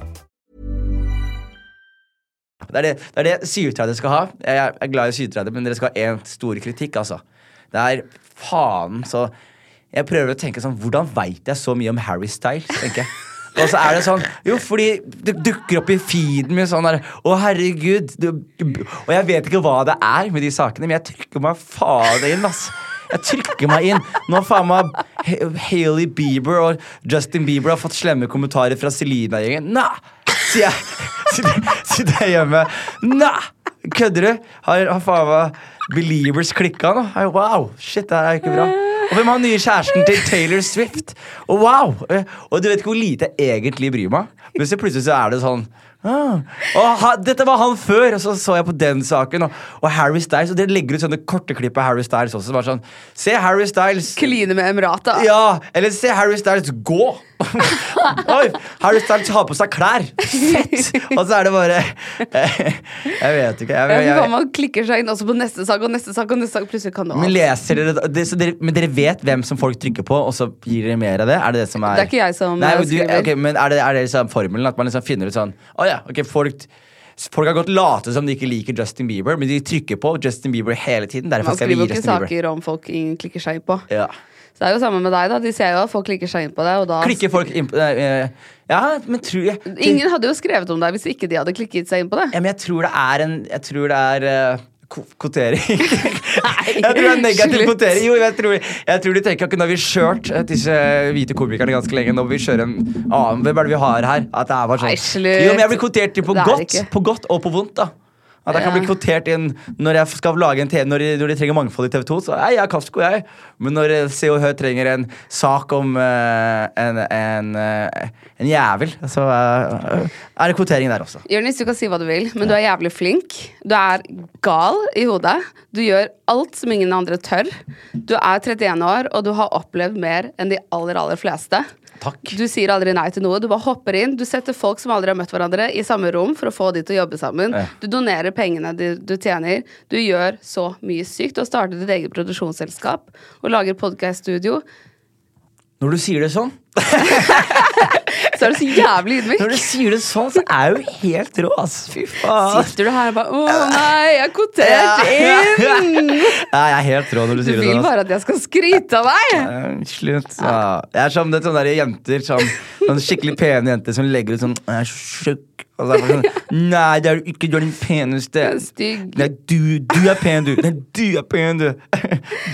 S2: Det er det, det, er det 37 skal ha. Jeg er glad i 37, men dere skal ha én stor kritikk, altså. Det er faen så Jeg prøver å tenke sånn Hvordan veit jeg så mye om Harry Styles? tenker jeg. Og så er det sånn Jo, fordi det dukker opp i feeden min sånn der Å, herregud. Du, og jeg vet ikke hva det er med de sakene, men jeg trykker meg faen inn, ass. Jeg trykker meg inn. Nå faen meg Hailey Bieber og Justin Bieber har fått slemme kommentarer fra Selena-gjengen. Nei! Sier jeg. Sitter, jeg hjemme. Nei! Kødder du? Har, har faen meg Believers klikka nå? Wow! Shit, det her er ikke bra. Og hvem har nye kjæresten til Taylor Swift? Og wow! Og du vet ikke hvor lite jeg egentlig bryr meg. Men så plutselig så er det sånn ah, og ha, Dette var han før! Og så så jeg på den saken. Og, og Harry Styles. Og dere legger ut sånne korte klipp av Harry Styles også. Bare sånn, Se Harry Styles!
S1: Kline med Emrata.
S2: Ja, eller se Harry Styles gå! Oi, Harry Styles har på seg klær! Fett! Og så er det bare Jeg vet ikke. Jeg, jeg, jeg,
S1: man klikker seg inn også på neste sak og neste sak. og neste sak Plutselig kan det
S2: men leser dere, det, så dere Men dere vet hvem som folk trykker på, og så gir dere mer av det? Er det det som er
S1: Det er ikke jeg som,
S2: Nei, men du,
S1: skriver.
S2: Okay, men er det, er det liksom formelen? At man liksom finner ut sånn Å ja, ok, folk Folk har gått late som de ikke liker Justin Bieber, men de trykker på Justin Bieber hele tiden.
S1: Man skriver ikke saker om folk ingen klikker seg på.
S2: Ja.
S1: Så det er jo samme med deg, da. De ser jo at folk klikker seg inn på det, og da
S2: Klikker folk inn på eh, eh, Ja, men tror jeg
S1: Ingen hadde jo skrevet om deg hvis ikke de hadde klikket seg inn på det.
S2: Ja, men jeg tror det er en Jeg tror det er Nei, kvotering. jeg tror det er negativ kvotering. Jo, jeg tror, jeg tror de tenker at nå har vi kjørt eh, disse hvite komikerne ganske lenge. Nå må vi kjøre en annen Hvem er det vi har her? At det er bare sånn. Jo, men jeg blir kvotert til på godt, på godt og på vondt, da. At jeg kan bli kvotert inn når jeg skal lage en TV når de, når de trenger mangfold i TV 2. Så jeg er Kafko, jeg. Men når eh, Se og Hør trenger en sak om uh, en, en, uh, en jævel, så uh, er det kvotering der også.
S1: Jonis, du kan si hva du vil, men du er jævlig flink. Du er gal i hodet. Du gjør alt som ingen andre tør. Du er 31 år, og du har opplevd mer enn de aller, aller fleste.
S2: Takk.
S1: Du sier aldri nei til noe. Du bare hopper inn. Du setter folk som aldri har møtt hverandre, i samme rom for å få de til å jobbe sammen.
S2: Ja.
S1: Du donerer pengene du, du tjener. Du gjør så mye sykt. Du har startet ditt eget produksjonsselskap og lager podkaststudio.
S2: Når du sier det sånn,
S1: Så er du så jævlig ydmyk.
S2: Når du sier det sånn, så er jeg jo helt rå, ass. Fy faen.
S1: Sitter du her og bare Å nei, jeg er kvotert inn!
S2: Ja, jeg er helt rå når du
S1: Du
S2: sier det sånn. Du vil
S1: bare at jeg skal skryte av deg!
S2: Slutt. Ja. Jeg er som det sånne der jenter, sånn, sånne skikkelig pene jenter som legger ut sånn Jeg er så tjukk. Sånn Nei, det er du ikke. Du er den peneste.
S1: er stygg.
S2: Nei, du, du er pen, du. Nei, du er pen, du.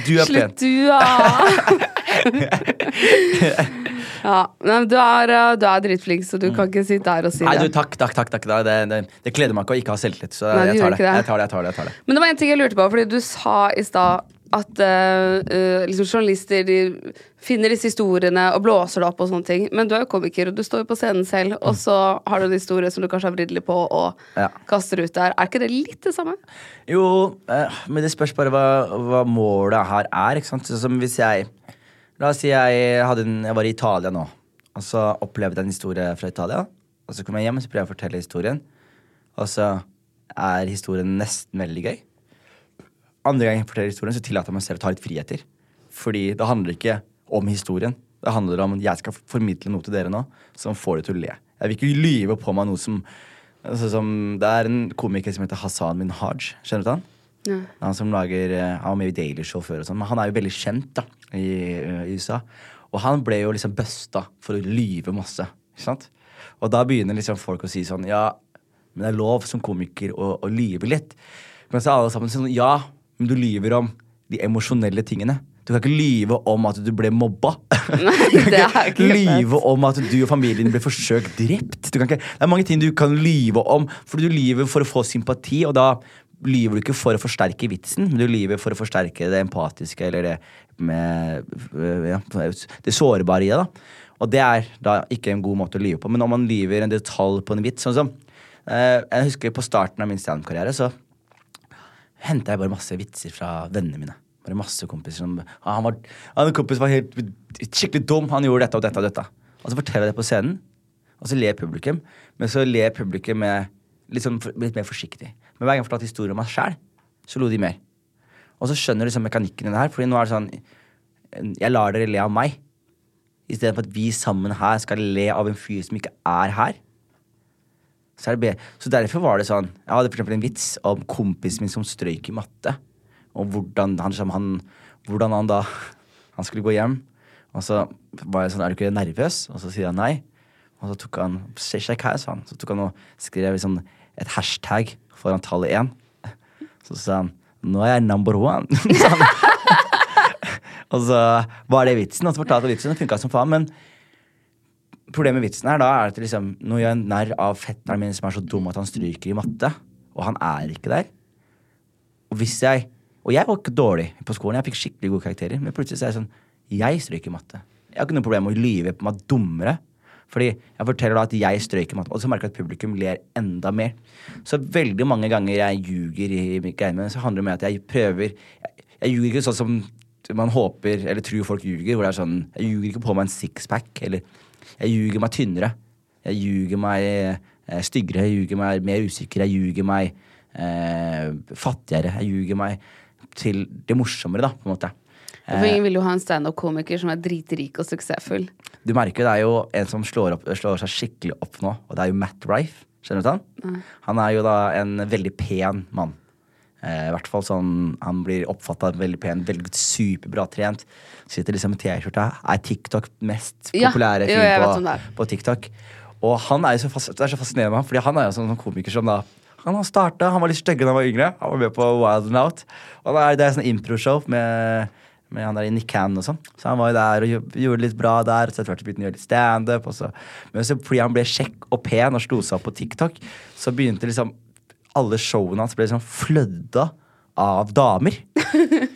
S2: Du er pen.
S1: Slutt, du, ja. ja men du er, uh, du er dritflink, så du kan ikke sitte her og si
S2: Nei, du, takk, takk, takk. takk. Det, det, det kleder meg ikke å ikke ha selvtillit. Så
S1: Nei,
S2: jeg, tar det.
S1: det.
S2: jeg tar det. Jeg tar det, jeg tar det.
S1: Men det var en ting jeg lurte på, fordi du sa i stad at uh, liksom journalister de finner disse historiene og blåser det opp og sånne ting. Men du er jo komiker, og du står jo på scenen selv, og så har du en historie som du kanskje har vridd litt på og
S2: Ja.
S1: kaster ut der. Er ikke det litt det samme?
S2: Jo, uh, men det spørs bare hva, hva målet her er. Ikke sant? Som hvis jeg La oss si jeg, en, jeg var i Italia nå, og så opplevde jeg en historie fra Italia. Og så kommer jeg hjem og så prøver jeg å fortelle historien, og så er historien nesten veldig gøy. Andre gang jeg forteller historien, så tillater jeg meg selv å ta litt friheter. Fordi det handler ikke om historien. Det handler om at jeg skal formidle noe til dere nå som får dere til å le. Jeg vil ikke lyve på meg noe som, altså, som Det er en komiker som heter Hassan Minhaj. Kjenner du til han?
S1: Ja.
S2: Han som lager eh, Han var med i Daily Show før, og sånn, men han er jo veldig kjent da i, eh, i USA. Og han ble jo liksom busta for å lyve masse. Ikke sant? Og da begynner liksom folk å si sånn Ja, men det er lov som komiker å, å lyve litt. Men så er alle sammen sånn Ja, men du lyver om de emosjonelle tingene. Du kan ikke lyve om at du ble mobba.
S1: det er ikke
S2: lyve om at du og familien ble forsøkt drept. Du kan ikke, det er mange ting du kan lyve om, for du lyver for å få sympati, og da lyver du ikke for å forsterke vitsen, men du lyver for å forsterke det empatiske eller det med øh, ja, det sårbare i det. da. Og det er da ikke en god måte å lyve på. Men om man lyver en detalj på en vits sånn som eh, Jeg husker på starten av min standup-karriere, så henta jeg bare masse vitser fra vennene mine. Bare masse kompiser som ah, han var, han, kompis var helt skikkelig dum, han gjorde dette og dette og dette. Og så forteller jeg det på scenen, og så ler publikum. Men så ler publikum med litt, sånn, litt mer forsiktig. Men hver gang jeg fortalte historier om meg sjæl, så lo de mer. Og så skjønner du liksom mekanikken i det her, Fordi nå er det sånn Jeg lar dere le av meg. Istedenfor at vi sammen her skal le av en fyr som ikke er her. Så, er så derfor var det sånn Jeg hadde for eksempel en vits om kompisen min som strøyk i matte. Og hvordan han, liksom, han, hvordan han da Han skulle gå hjem, og så var jeg sånn Er du ikke nervøs? Og så sier han nei. Og så tok han Shake her, sa han. Så tok han og skrev liksom et hashtag foran tallet én. Så sa han Nå er jeg number one. og så var det vitsen, og så fortalte vitsen, og det funka som faen. Men problemet med vitsen her da er at liksom, nå gjør jeg narr av fetteren min som er så dum at han stryker i matte, og han er ikke der. Og hvis jeg Og jeg var ikke dårlig på skolen, jeg fikk skikkelig gode karakterer, men plutselig så er jeg sånn Jeg stryker i matte. Jeg har ikke noe problem med å lyve på meg dummere. Fordi jeg forteller da at jeg strøyker i og så merker jeg at publikum ler enda mer. Så veldig mange ganger jeg ljuger i greiene så handler det om at jeg prøver Jeg, jeg ljuger ikke sånn som man håper eller tror folk ljuger. Hvor det er sånn Jeg ljuger ikke på meg en sixpack, eller jeg ljuger meg tynnere. Jeg ljuger meg eh, styggere, jeg ljuger meg mer usikker, jeg ljuger meg eh, fattigere. Jeg ljuger meg til det morsommere, da, på en måte.
S1: For ingen vil jo ha en standup-komiker som er dritrik og suksessfull.
S2: Du merker det er jo en som slår, opp, slår seg skikkelig opp nå, og det er jo Matt Rife. Skjønner du han? Han er jo da en veldig pen mann. Eh, I hvert fall sånn Han blir oppfatta veldig pen, veldig superbra trent. Sitter liksom med T-skjorta. Er TikTok mest
S1: Ja,
S2: populære
S1: jo,
S2: fyr på, på TikTok. Og han er jo så, fas det er så fascinerende med ham, fordi han er jo sånn sånn komiker som da han har starta, han var litt stygg da han var yngre. Han var med på Wild and Out. Og da er det sånn improshow med, med han der i Nick Cannon og sånn. Så han var jo der og gjo- gjorde litt bra der. Så etter hvert begynte han å gjøre litt standup. Men så fordi han ble kjekk og pen og slo seg opp på TikTok, så begynte liksom alle showene hans ble liksom flødda av damer.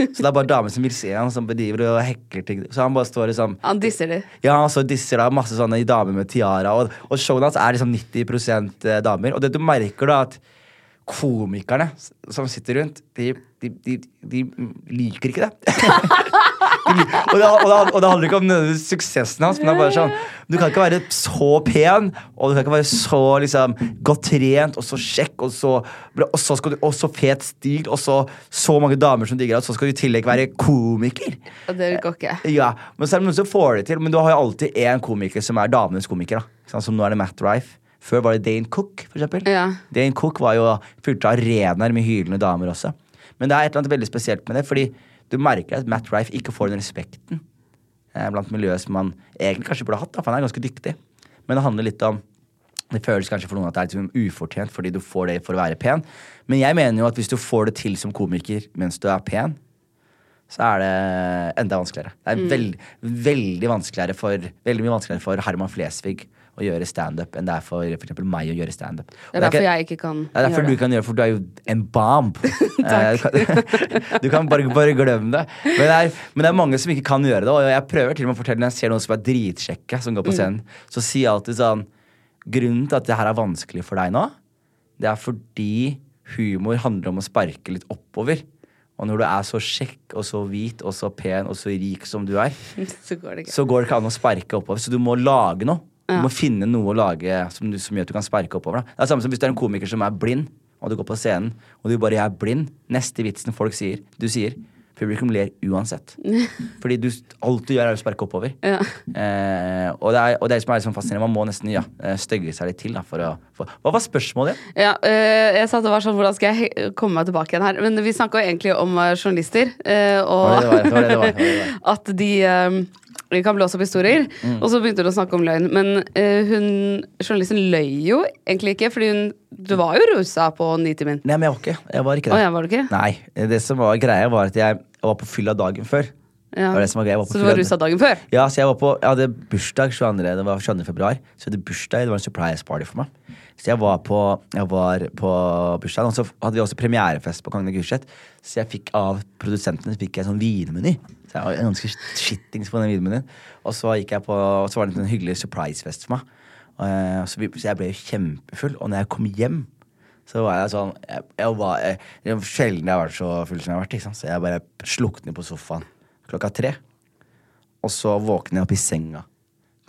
S2: Så det er bare damer som vil se han som bedriver og hekler ting. Så han bare står liksom
S1: Han disser det.
S2: ja, og så disser da masse sånne damer med tiara, og, og showene hans er liksom 90% damer. Og det du merker da, at komikerne som sitter rundt, de, de, de, de liker ikke det. Og, det og, det og det handler ikke om nødvendigvis suksessen hans, men det er bare sånn Du kan ikke være så pen, og du kan ikke være så liksom godt trent og så kjekk, og så, og så, du, og så fet stil, og så så mange damer som digger deg, og så skal du i tillegg være komiker.
S1: Og det går ikke.
S2: Ja, men så er det noen som får det til. Men du har jo alltid én komiker som er damenes komiker. da Sånn. Som nå er det Matt Rife. Før var det Dane Cook, for eksempel.
S1: Ja.
S2: Dane Cook var jo fylte arenaer med hylende damer også. Men det er et eller annet veldig spesielt med det, fordi du merker at Matt Rife ikke får den respekten eh, blant miljøet som han egentlig kanskje burde hatt, da, for han er ganske dyktig. Men det handler litt om det føles kanskje for noen at det er litt sånn ufortjent fordi du får det for å være pen. Men jeg mener jo at hvis du får det til som komiker mens du er pen, så er det enda vanskeligere. Det er veld, veldig, vanskeligere for, veldig mye vanskeligere for Herman Flesvig å gjøre standup enn det er for for eksempel meg å gjøre standup.
S1: Det er derfor jeg ikke kan
S2: det er derfor
S1: gjøre
S2: du
S1: det.
S2: kan gjøre for du er jo en bomb. Takk du kan, bare, bare glemme det. Men det, er, men det er mange som ikke kan gjøre det. Og jeg prøver til og med å fortelle når jeg ser noen som er dritsjekke, som går
S1: Mm.
S2: på scenen, så sier jeg alltid sånn Grunnen til at det her er vanskelig for deg nå, det er fordi humor handler om å sparke litt oppover. Og når du er så kjekk og så hvit og så pen og så rik som du er,
S1: Så går det ikke.
S2: så går det ikke an å sparke oppover. Så du må lage noe. Du må finne noe å lage som, du, som gjør at du kan sparke oppover. Da. Det er samme som hvis du er en komiker som er blind, og du går på scenen, og du bare er blind'. Neste vitsen folk sier, du sier, publikum ler uansett. Fordi du, alt du gjør, er å sparke oppover.
S1: Ja.
S2: Eh, og, det er, og det er som er sånn fascinerende. Man må nesten ja, stygge støgge seg litt til. Da, for å, for, hva var spørsmålet?
S1: Ja, øh, jeg satt og var sånn, Hvordan skal jeg komme meg tilbake igjen her? Men vi snakka egentlig om øh, journalister. øh, og
S2: Det var det det var. Var.
S1: at de øh, kan blåse opp historier.
S2: Mm.
S1: Og så begynte hun å snakke om løgn. Men uh, hun, journalisten løy jo egentlig ikke, fordi hun Du var jo rusa på Nitimen.
S2: Nei, men jeg var ikke. Jeg var ikke det.
S1: ja, var ikke?
S2: Nei, det som var greia, var at jeg, var på fylla dagen før.
S1: Ja.
S2: Det var det som var greia.
S1: Så du var rusa dagen før?
S2: Ja, så jeg, var på, jeg hadde bursdag 22. Det var 22. februar. Så jeg hadde bursdag, det var en surprise party for meg. Så jeg var på, jeg var på bursdagen, og så hadde vi også premierefest på Kongen av Gulset. Så jeg fikk av produsentene fikk jeg sånn vinmeny. Så jeg var ganske skittings på den vinmenyen. Og så på, og så var det en hyggelig surprise-fest for meg. Eh, så, vi, så jeg ble jo kjempefull. Og når jeg kom hjem, så var jeg sånn jeg, jeg var, jeg, var Sjelden jeg har vært så full som jeg har vært. Sant? Så jeg bare sluknet på sofaen klokka tre. Og så våkner jeg opp i senga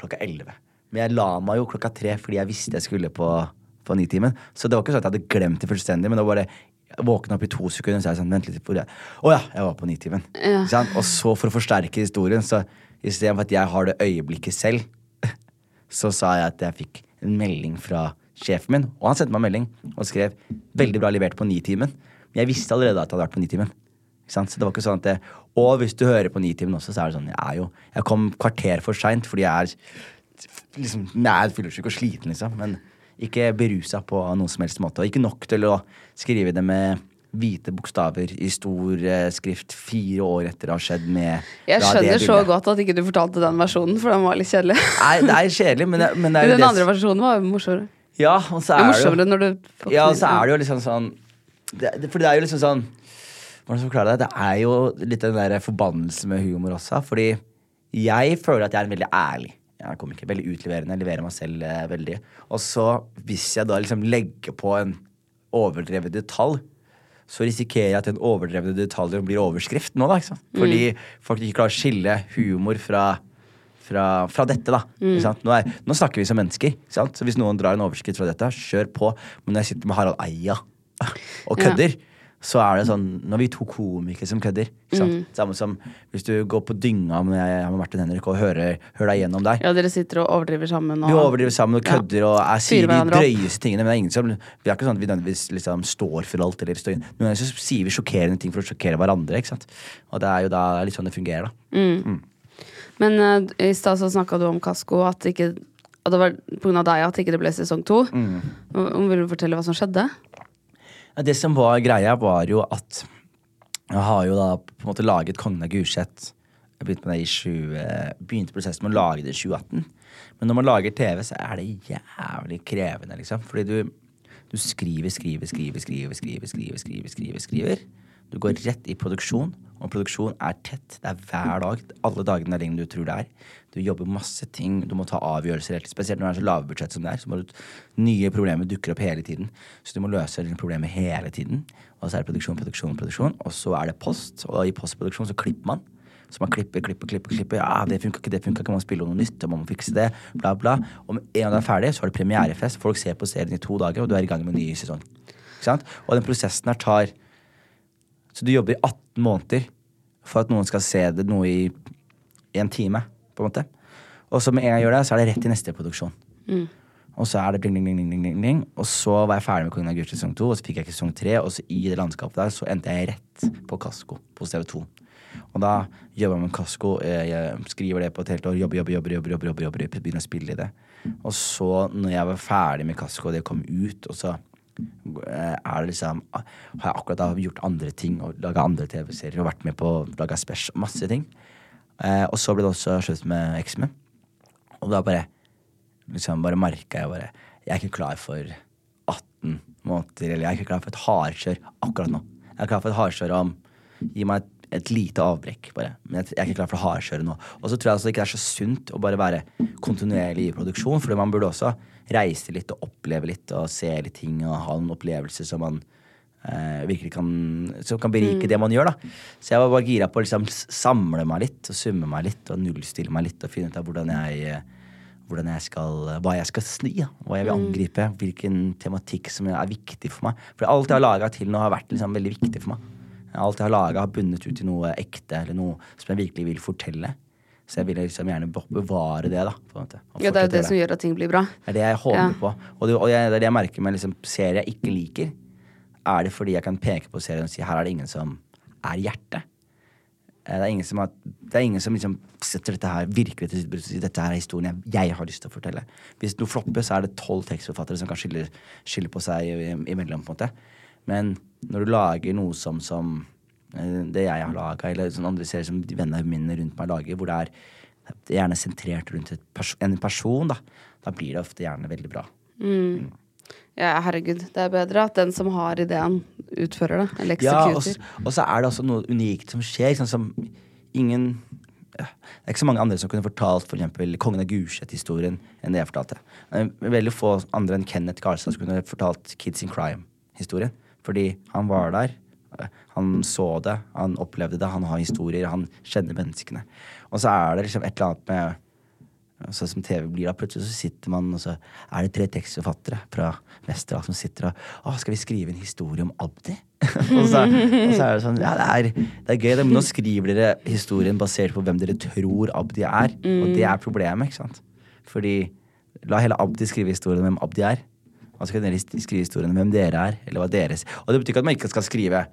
S2: klokka elleve. Men jeg la meg jo klokka tre fordi jeg visste jeg skulle på, på Nitimen. Så det var ikke sånn at jeg hadde glemt det fullstendig, men det var bare jeg våkna opp i to sekunder, så jeg sånn Vent litt. Hvor? Å ja, jeg var på Nitimen.
S1: Ja.
S2: Og så, for å forsterke historien, så istedenfor at jeg har det øyeblikket selv, så sa jeg at jeg fikk en melding fra sjefen min. Og han sendte meg en melding og skrev 'veldig bra levert på Nitimen'. Men jeg visste allerede at jeg hadde vært på Nitimen. Så det var ikke sånn at det, Og hvis du hører på Nitimen også, så er det sånn Jeg er jo Jeg kom kvarter for seint fordi jeg er liksom Jeg er fyllesyk og sliten, liksom. Men ikke berusa på noen som helst måte. Og ikke nok til å skrive det med hvite bokstaver i stor eh, skrift fire år etter det har skjedd med
S1: Jeg skjønner så godt at ikke du fortalte den versjonen, for den var litt kjedelig.
S2: Nei, det er kjedelig, men det, men det er jo
S1: Den
S2: det
S1: andre versjonen var morsommere.
S2: Ja, og så
S1: er
S2: det
S1: morsommere
S2: jo Ja, og så er det jo liksom sånn det, det, For det er jo liksom sånn Hvordan skal jeg forklare det? Det er jo litt den der forbannelse med humor også. Fordi jeg føler at jeg er en veldig ærlig jeg er komiker. Veldig utleverende. Jeg leverer meg selv eh, veldig. Og så, hvis jeg da liksom legger på en overdrevet detalj, så risikerer jeg at den overdrevne detaljen blir overskrift nå, da. Ikke sant? Fordi folk ikke klarer å skille humor fra fra, fra dette, da. Ikke sant? Nå, er, nå snakker vi som mennesker. Ikke sant? Så hvis noen drar en overskrift fra dette, kjør på. Men når jeg sitter med Harald Eia og kødder, så er det sånn Nå er vi to komikere som kødder. Sant? Samme som hvis du går på dynga med, med Martin Henrik og hører, hører deg gjennom der.
S1: Ja, dere sitter og overdriver sammen. Og,
S2: Vi overdriver sammen og kødder og er, sier de drøyeste tingene. Men det er ingen som, vi er ikke sånn at vi nødvendigvis liksom står for alt. Eller står, noen ganger så sier vi sjokkerende ting for å sjokkere hverandre. Ikke sant? Og det er jo da litt sånn det fungerer. da
S1: Men uh, i stad så snakka du om Kasko, at, ikke, at det var pga. deg at ikke det ble sesong to.
S2: Mm.
S1: Vil du fortelle hva som skjedde?
S2: Ja, det som var greia, var jo at jeg har jo da på en måte laget Kongen av Gulset. Begynte med det i 20, begynte prosessen med å lage det i 2018. Men når man lager TV, så er det jævlig krevende, liksom. Fordi du, Du skriver, skriver, skriver, skriver, skriver, skriver, skriver, skriver, skriver. Du går rett i produksjon, og produksjon er tett. Det er hver dag. Alle dagene er lenger enn du tror det er. Du jobber masse ting. Du må ta avgjørelser, spesielt når det er så lave budsjett som det er. Så må du, nye problemer dukker opp hele tiden. Så du må løse dine problemer hele tiden. Og så er det produksjon, produksjon, produksjon. Og så er det post, og i postproduksjon så klipper man. Så man klipper, klipper, klipper. klipper. Ja, det funka ikke, det funka ikke. Man må spille noe nytt, man må fikse det. Bla, bla. Og med en gang du er ferdig, så har du premierefest. Folk ser på serien i to dager, og du er i gang med en ny sesong. Ikke sant? Og den prosessen her tar Så du jobber i 18 måneder for at noen skal se det noe i en time, på en måte. Og så med en gang jeg gjør det, så er det rett til neste produksjon. Og så er det ding, ding, ding, ding, ding, ding. Og så var jeg ferdig med Kongen av Gult sesong to, og så fikk jeg ikke sesong tre, og så i det landskapet der så endte jeg rett på Kasko på TV2. Og da jobber jeg med Kasko, jeg, jeg skriver det på et helt år, jobber, jobber, jobber, jobber, jobber, jobber, jobber begynner å spille i det. Og så, når jeg var ferdig med Kasko, og det kom ut, og så eh, er det liksom Har jeg akkurat da gjort andre ting og laga andre TV-serier og vært med på å lage masse ting. Eh, og så ble det også slutt med eksen min. Og da bare liksom bare merka jeg bare Jeg er ikke klar for 18 måneder, eller jeg er ikke klar for et hardkjør akkurat nå. Jeg er klar for et hardkjør om Gi meg et, et lite avbrekk, bare. Men jeg, jeg er ikke klar for hardkjøret nå. Og så tror jeg altså ikke det er så sunt å bare være kontinuerlig i produksjon, fordi man burde også reise litt og oppleve litt og se litt ting og ha noen opplevelser som man eh, virkelig kan Som kan berike det man gjør, da. Så jeg var bare gira på å liksom samle meg litt og summe meg litt og nullstille meg litt og finne ut av hvordan jeg eh, hvordan jeg skal, hva jeg skal sni, da. hva jeg vil angripe, hvilken tematikk som er viktig for meg. For alt jeg har laga til nå, har vært liksom veldig viktig for meg. Alt jeg har laga, har bundet ut i noe ekte, eller noe som jeg virkelig vil fortelle. Så jeg vil liksom gjerne bevare det, da. Måte,
S1: Ja, det er jo
S2: det,
S1: det som gjør at ting blir bra.
S2: det er det jeg håper
S1: Ja.
S2: på. Og det, og jeg, det er det jeg merker med liksom, serier jeg ikke liker. Er det fordi jeg kan peke på serien og si her er det ingen som er hjerte? Eh, Det er ingen som, har, det er ingen som liksom setter dette her virkelig til sitt bryst dette er historien jeg, jeg har lyst til å fortelle. Hvis noe flopper, så er det tolv tekstforfattere som kan skille, skille på seg imellom. på en måte. Men når du lager noe som, som eh, det jeg har laga, eller sånn andre serier som de vennene mine rundt meg lager, hvor det er, det er gjerne sentrert rundt pers en person, da, da blir det ofte gjerne veldig bra.
S1: Ja, herregud. Det er bedre at den som har ideen, utfører det. Eller
S2: Ja, og, og så er det også noe unikt som skjer, sånn som ingen ja, Det er ikke så mange andre som kunne fortalt for eksempel Kongen av Gulset-historien enn det jeg fortalte. Veldig få andre enn Kenneth Garstad som kunne fortalt Kids in Crime-historien. Fordi han var der, eh, han så det, han opplevde det, han har historier, han kjenner menneskene. Og så er det liksom et eller annet med Sånn som TV blir da, plutselig så sitter man, og så er det tre tekstforfattere fra Vesterålen som sitter og Å, skal vi skrive en historie om Abdi? og, så, og så er det sånn Ja, det er, det er gøy, det, men nå skriver dere historien basert på hvem dere tror Abdi er. Og det er problemet, ikke sant? Fordi la hele Abdi skrive historien om hvem Abdi er. Og så kan dere skrive historien om hvem dere er, eller hva deres Og det betyr ikke at man ikke skal skrive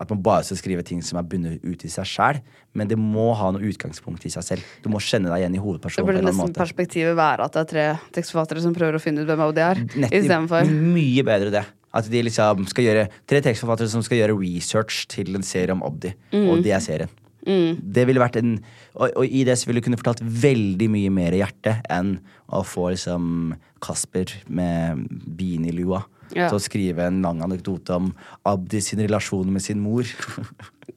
S2: at man bare skal skrive ting som er bundet ut i seg sjæl, men det må ha noe utgangspunkt i seg selv. Du må kjenne deg igjen i hovedpersonen. Det
S1: burde nesten perspektivet være at det er tre tekstforfattere som prøver å finne ut hvem de er, istedenfor
S2: Mye bedre det. At de liksom skal gjøre Tre tekstforfattere som skal gjøre research til en serie om Abdi, og det er serien. Det ville vært en og, og i det så ville du kunne fortalt veldig mye mer i hjertet enn å få liksom Kasper med beanie-lua
S1: Ja.
S2: til å skrive en lang anekdote om Abdi sin relasjon med sin mor.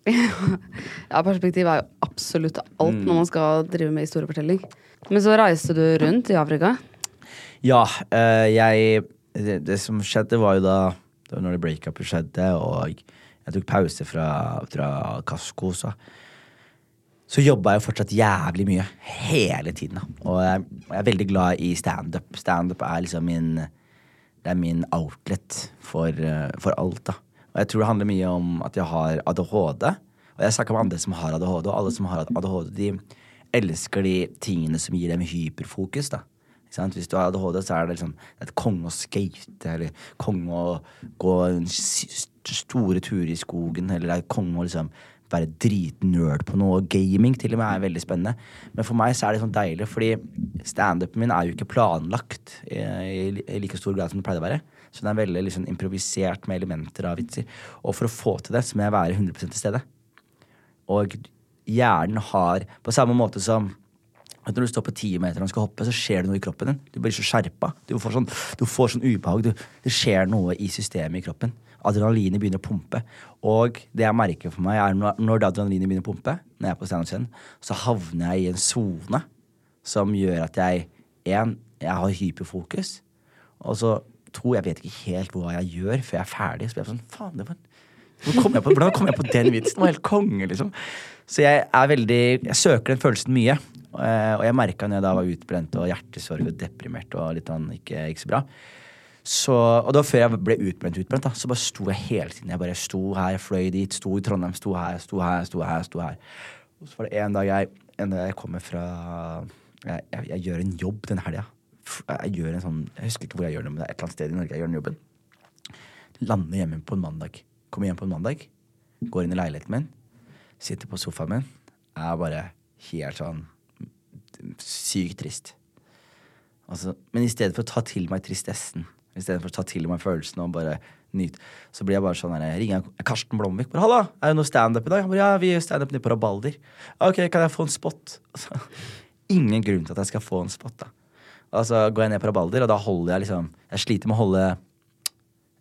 S1: Ja, perspektiv er jo absolutt alt
S2: Mm.
S1: når man skal drive med historiefortelling. Men så reiste du rundt i Afrika.
S2: Ja, eh, jeg det, det som skjedde, var jo da Det var når det breakupet skjedde, og jeg tok pause fra, fra Kasko, så så jobba jeg fortsatt jævlig mye. Hele tiden. Da. Og jeg, jeg er veldig glad i standup. Standup er liksom min Det er min outlet for, eh, for alt, da. Og jeg tror det handler mye om at jeg har ADHD. Og jeg snakker med andre som har ADHD, og alle som har ADHD, de elsker de tingene som gir dem hyperfokus, da. Hvis du har ADHD, så er det liksom et konge å skate, eller konge å gå store turer i skogen, eller det er konge å liksom være dritnerd på noe. Gaming til og med er veldig spennende. Men for meg så er det sånn deilig, fordi standupen min er jo ikke planlagt i, i, i like stor grad som det pleide å være. Så den er veldig liksom improvisert med elementer av vitser. Og for å få til det, så må jeg være 100% til stede. Og hjernen har På samme måte som at når du står på timeteren og skal hoppe, så skjer det noe i kroppen din. Du blir så skjerpa. Du får sånn, du får sånn ubehag. Du, det skjer noe i systemet i kroppen. Adrenalinet begynner å pumpe. Og det jeg merker for meg, er når, når adrenalinet begynner å pumpe, når jeg er på standup-scenen, så havner jeg i en sone som gjør at jeg en, jeg har hyperfokus. Og så to, jeg vet ikke helt hva jeg gjør før jeg er ferdig. Så blir jeg sånn, faen, det var hvordan kom på, hvordan kom jeg på den vitsen? Det var helt konge, liksom. Så jeg er veldig Jeg søker den følelsen mye. Eh, og jeg merka når jeg da var utbrent og hjertesorg og deprimert og litt sånn ikke, ikke så bra. Så, og det var før jeg ble utbrent, utbrent da, så bare sto jeg hele tiden. Jeg bare sto her, fløy dit, sto i Trondheim, sto her, sto her, sto her. sto her. Og så var det en dag jeg, en dag jeg kommer fra Jeg, jeg, jeg gjør en jobb den helga. Jeg gjør en sånn, jeg husker ikke hvor jeg gjør det, men det er et eller annet sted i Norge jeg gjør den jobben. Lander hjemme på en mandag. Kommer hjem på en mandag, går inn i leiligheten min, sitter på sofaen min, er bare helt sånn sykt trist. Altså, men i stedet for å ta til meg tristessen, i stedet for å ta til meg følelsen og bare nyte, så blir jeg bare sånn her Ringer Karsten Blomvik. Bare 'Halla, er det noe standup i dag?' Han bare, ja, vi gjør standup nede på Rabalder. Ok, kan jeg få en spot? Altså, ingen grunn til at jeg skal få en spot, da. Og så går jeg ned på Rabalder, og da holder jeg liksom Jeg sliter med å holde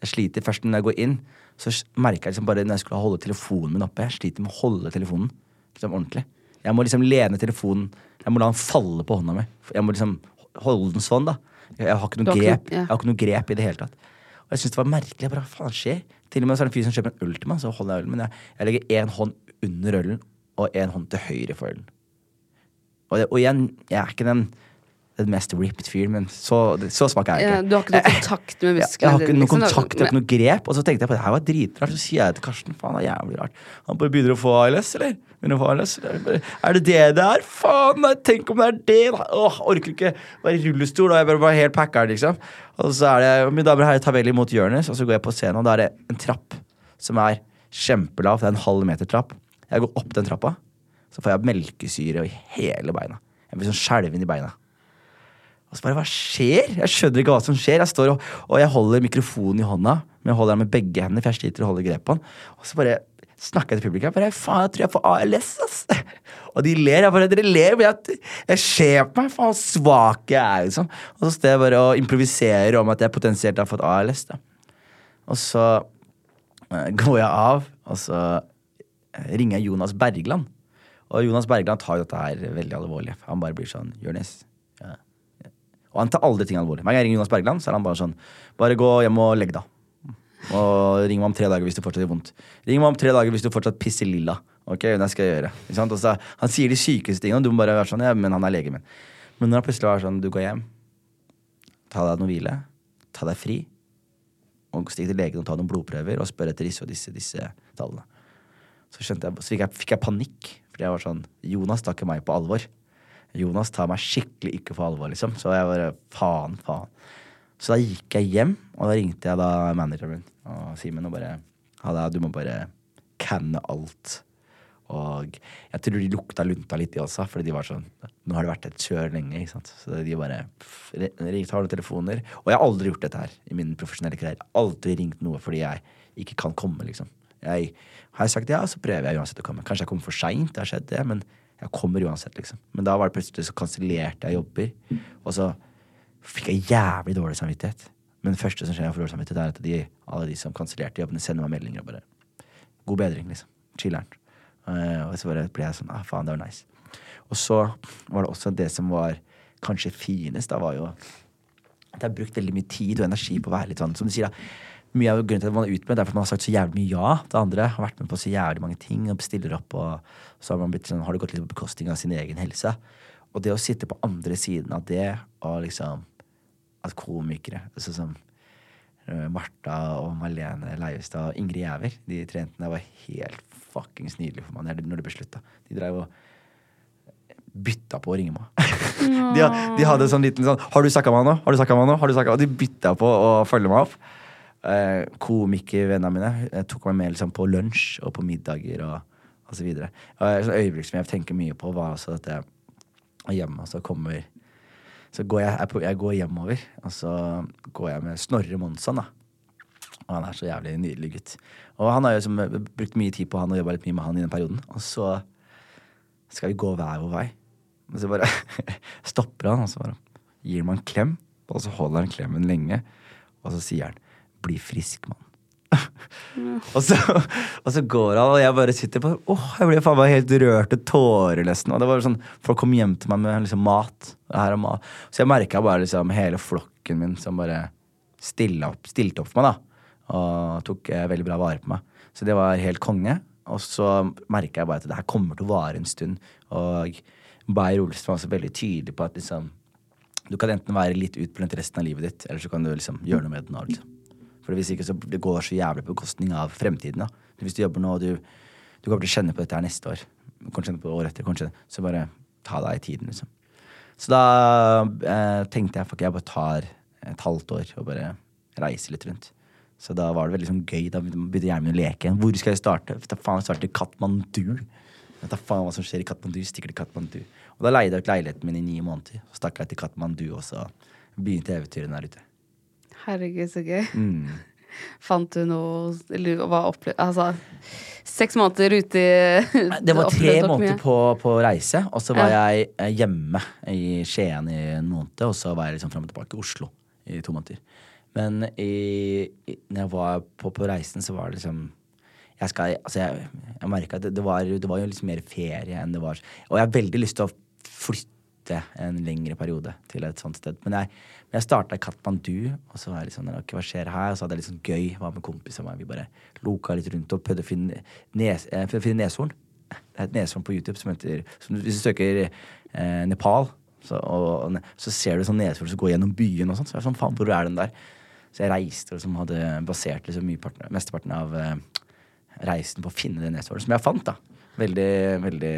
S2: Jeg sliter først når jeg går inn, så merker jeg liksom bare når jeg skulle holde telefonen min oppe. Jeg sliter med å holde telefonen liksom ordentlig. Jeg må liksom lene telefonen Jeg må la den falle på hånda mi. Jeg må liksom holde den sånn, da. Jeg har ikke noe, grep,
S1: ja.
S2: jeg har ikke noe grep i det hele tatt. Og jeg synes det var merkelig. Bare, faen skjer? Til og med så er det en fyr som kjøper en øl til meg, så holder jeg ølen. Men jeg, jeg legger én hånd under ølen og én hånd til høyre for ølen. Og, det, og jeg, jeg er ikke den, den mest ripped fyren, men så, så svak er jeg
S1: Ja,
S2: ikke.
S1: du har ikke noe kontakt med
S2: Jeg, jeg har ikke noe
S1: liksom,
S2: kontakt, jeg har ikke noe grep. Og så tenkte jeg på det her var dritrart. Så sier jeg til Karsten faen, det er jævlig rart. Han bare begynner å få ALS, eller? Jeg bare, Er det det det er? Faen, nei, tenk om det er det! Åh, orker ikke være i rullestol, og jeg bare bare helt packer, liksom. Og så er det Mine damer og herrer, ta vel imot Jonis, og så går jeg på scenen, og da er det en trapp som er kjempelav. Det er en halv meter trapp. Jeg går opp den trappa, så får jeg melkesyre i hele beina. Jeg blir sånn skjelven i beina. Og så bare, hva skjer? Jeg skjønner ikke hva som skjer. Jeg står og, og jeg holder mikrofonen i hånda, men jeg holder den med begge hendene, for jeg sliter å holde grep på den. Og så bare snakker jeg til publikum. Jeg faen, jeg tror jeg får ALS, ass. Og de ler. Jeg bare, dere ler, men jeg, jeg ser på meg, faen svak jeg er, liksom. Og så står jeg bare og improviserer om at jeg potensielt har fått ALS, da. Og så eh, går jeg av, og så eh, ringer jeg Jonas Bergland. Og Jonas Bergland tar jo dette her veldig alvorlig. Han bare blir sånn Jonis. Ja. Og han tar aldri ting alvorlig. Hver gang jeg ringer Jonas Bergland, så er han bare sånn Bare gå hjem og legg deg. Og ring meg om tre dager hvis du fortsatt gjør vondt. Ring meg om tre dager hvis du fortsatt pisser lilla. Ok, det skal jeg gjøre. Ikke sant? Så, han sier de sykeste tingene, og du må bare være sånn, ja, men han er legen min. Men når han plutselig var sånn, du går hjem, ta deg noe hvile, ta deg fri, og stikk til legen og ta noen blodprøver og spør etter disse og disse, disse tallene. Så, jeg, så fikk, jeg, fikk jeg panikk, fordi jeg var sånn Jonas tar ikke meg på alvor. Jonas tar meg skikkelig ikke på alvor, liksom. Så jeg bare faen, faen. Så da gikk jeg hjem, og da ringte jeg da manageren min og Simen og bare Halla, du må bare canne alt. Og jeg tror de lukta lunta litt, de også, fordi de var sånn Nå har det vært et kjør lenge, ikke sant. Så de bare tar noen telefoner. Og jeg har aldri gjort dette her i min profesjonelle karriere. Aldri ringt noe fordi jeg ikke kan komme, liksom. Jeg, har jeg sagt ja, så prøver jeg uansett å komme. Kanskje jeg kommer for seint, det har skjedd det, men jeg kommer uansett, liksom. Men da var det plutselig så kansellerte jeg jobber, og så fikk jeg jævlig dårlig samvittighet. Men det første som skjer jeg får dårlig er at de, alle de som kansellerte jobbene, sender meg meldinger og bare God bedring, liksom. Chiller'n. Uh, og så bare ble jeg sånn Ah, faen, det var nice. Og så var det også det som var kanskje finest, da var jo at jeg har brukt veldig mye tid og energi på å være litt sånn, som du sier, da. Mye av grunnen til at man er utbrent, er fordi man har sagt så jævlig mye ja til andre. Har vært med på så jævlig mange ting og bestiller opp, og så har man blitt sånn, har det gått litt på bekostning av sin egen helse. Og det å sitte på andre siden av det, og liksom At komikere, sånn som eh, Martha og Malene Leivestad og Ingrid Jæver, de tre jentene var helt fuckings nydelige for meg når det ble slutta. De dreiv og bytta på å ringe meg. de, de hadde sånn liten sånn 'Har du snakka med han nå?' Har du med han nå? Har du? Og de bytta på å følge meg opp. Eh, Komikervennene mine jeg tok meg med liksom, på lunsj og på middager og, og så videre. Et øyeblikk som jeg tenker mye på, var altså at jeg hjemme, og så kommer Så går jeg, jeg, jeg går hjemover, og så går jeg med Snorre Monsson, da. Og han er så jævlig nydelig gutt. Og han har jo som, brukt mye tid på han og jobba litt mye med han i den perioden. Og så skal vi gå hver vår vei. Og så bare stopper han, og så bare gir meg en klem. Og så holder han klemmen lenge, og så sier han 'bli frisk, mann'. Og, så, og så går han, og jeg bare sitter på Åh, jeg blir faen meg helt rørt til tårer, nesten. Og det var sånn, Folk kom hjem til meg med liksom, mat. Her og mat. Så jeg merka bare liksom hele flokken min som bare stille opp, stilte opp for meg, da. Og tok eh, veldig bra vare på meg. Så det var helt konge. Og så merka jeg bare at det her kommer til å vare en stund. Og Beyer Olsen var også veldig tydelig på at liksom du kan enten være litt utbrent resten av livet ditt, eller så kan du liksom gjøre noe med det nå. liksom. For hvis ikke så det går så jævlig på bekostning av fremtiden. da. Hvis du jobber nå, og du, du kommer til å kjenne på dette her neste år, kanskje kjenne på det året etter, kanskje, så bare ta deg i tiden, liksom. Så da eh, tenkte jeg fuck, jeg bare tar et halvt år og bare reiser litt rundt. Så da var det veldig sånn gøy. Da begynte hjernen min å leke. Hvor skal jeg starte? Ta faen, jeg starter i Katmandu. Ta faen hva som skjer i Katmandu. Stikker til Katmandu. Og da leide jeg ut leiligheten min i ni måneder. Så stakk jeg til Katmandu, og så begynte eventyret der ute.
S1: Herregud, så gøy.
S2: Mm.
S1: Fant du noe Eller hva opplevde Altså, seks måneder ute i
S2: Det var tre måneder på, på reise, og så var
S1: Ja.
S2: jeg eh, hjemme i Skien i en måned, og så var jeg liksom fram og tilbake i Oslo i to måneder. Men i, i, når jeg var på, på reisen, så var det liksom Jeg skal, altså jeg, jeg merka at det, det, var, det var jo liksom mer ferie enn det var Og jeg har veldig lyst til å flytte en lengre periode til et sånt sted. Men jeg, jeg starta i Katmandu, og så var jeg litt sånn Hva skjer her? Og så hadde jeg litt sånn gøy. Var med kompiser. Vi bare loka litt rundt og prøvde å finne, nes, eh, finne neshorn. Det er et neshorn på YouTube som heter som, Hvis du søker eh, Nepal, så, og, og, så ser du sånn neshorn som går gjennom byen og sånn. Så jeg er sånn, faen, hvor er den der? Så jeg reiste og liksom hadde basert liksom parten, mesteparten av eh, reisen på å finne det neshornet, som jeg fant, da. Veldig, veldig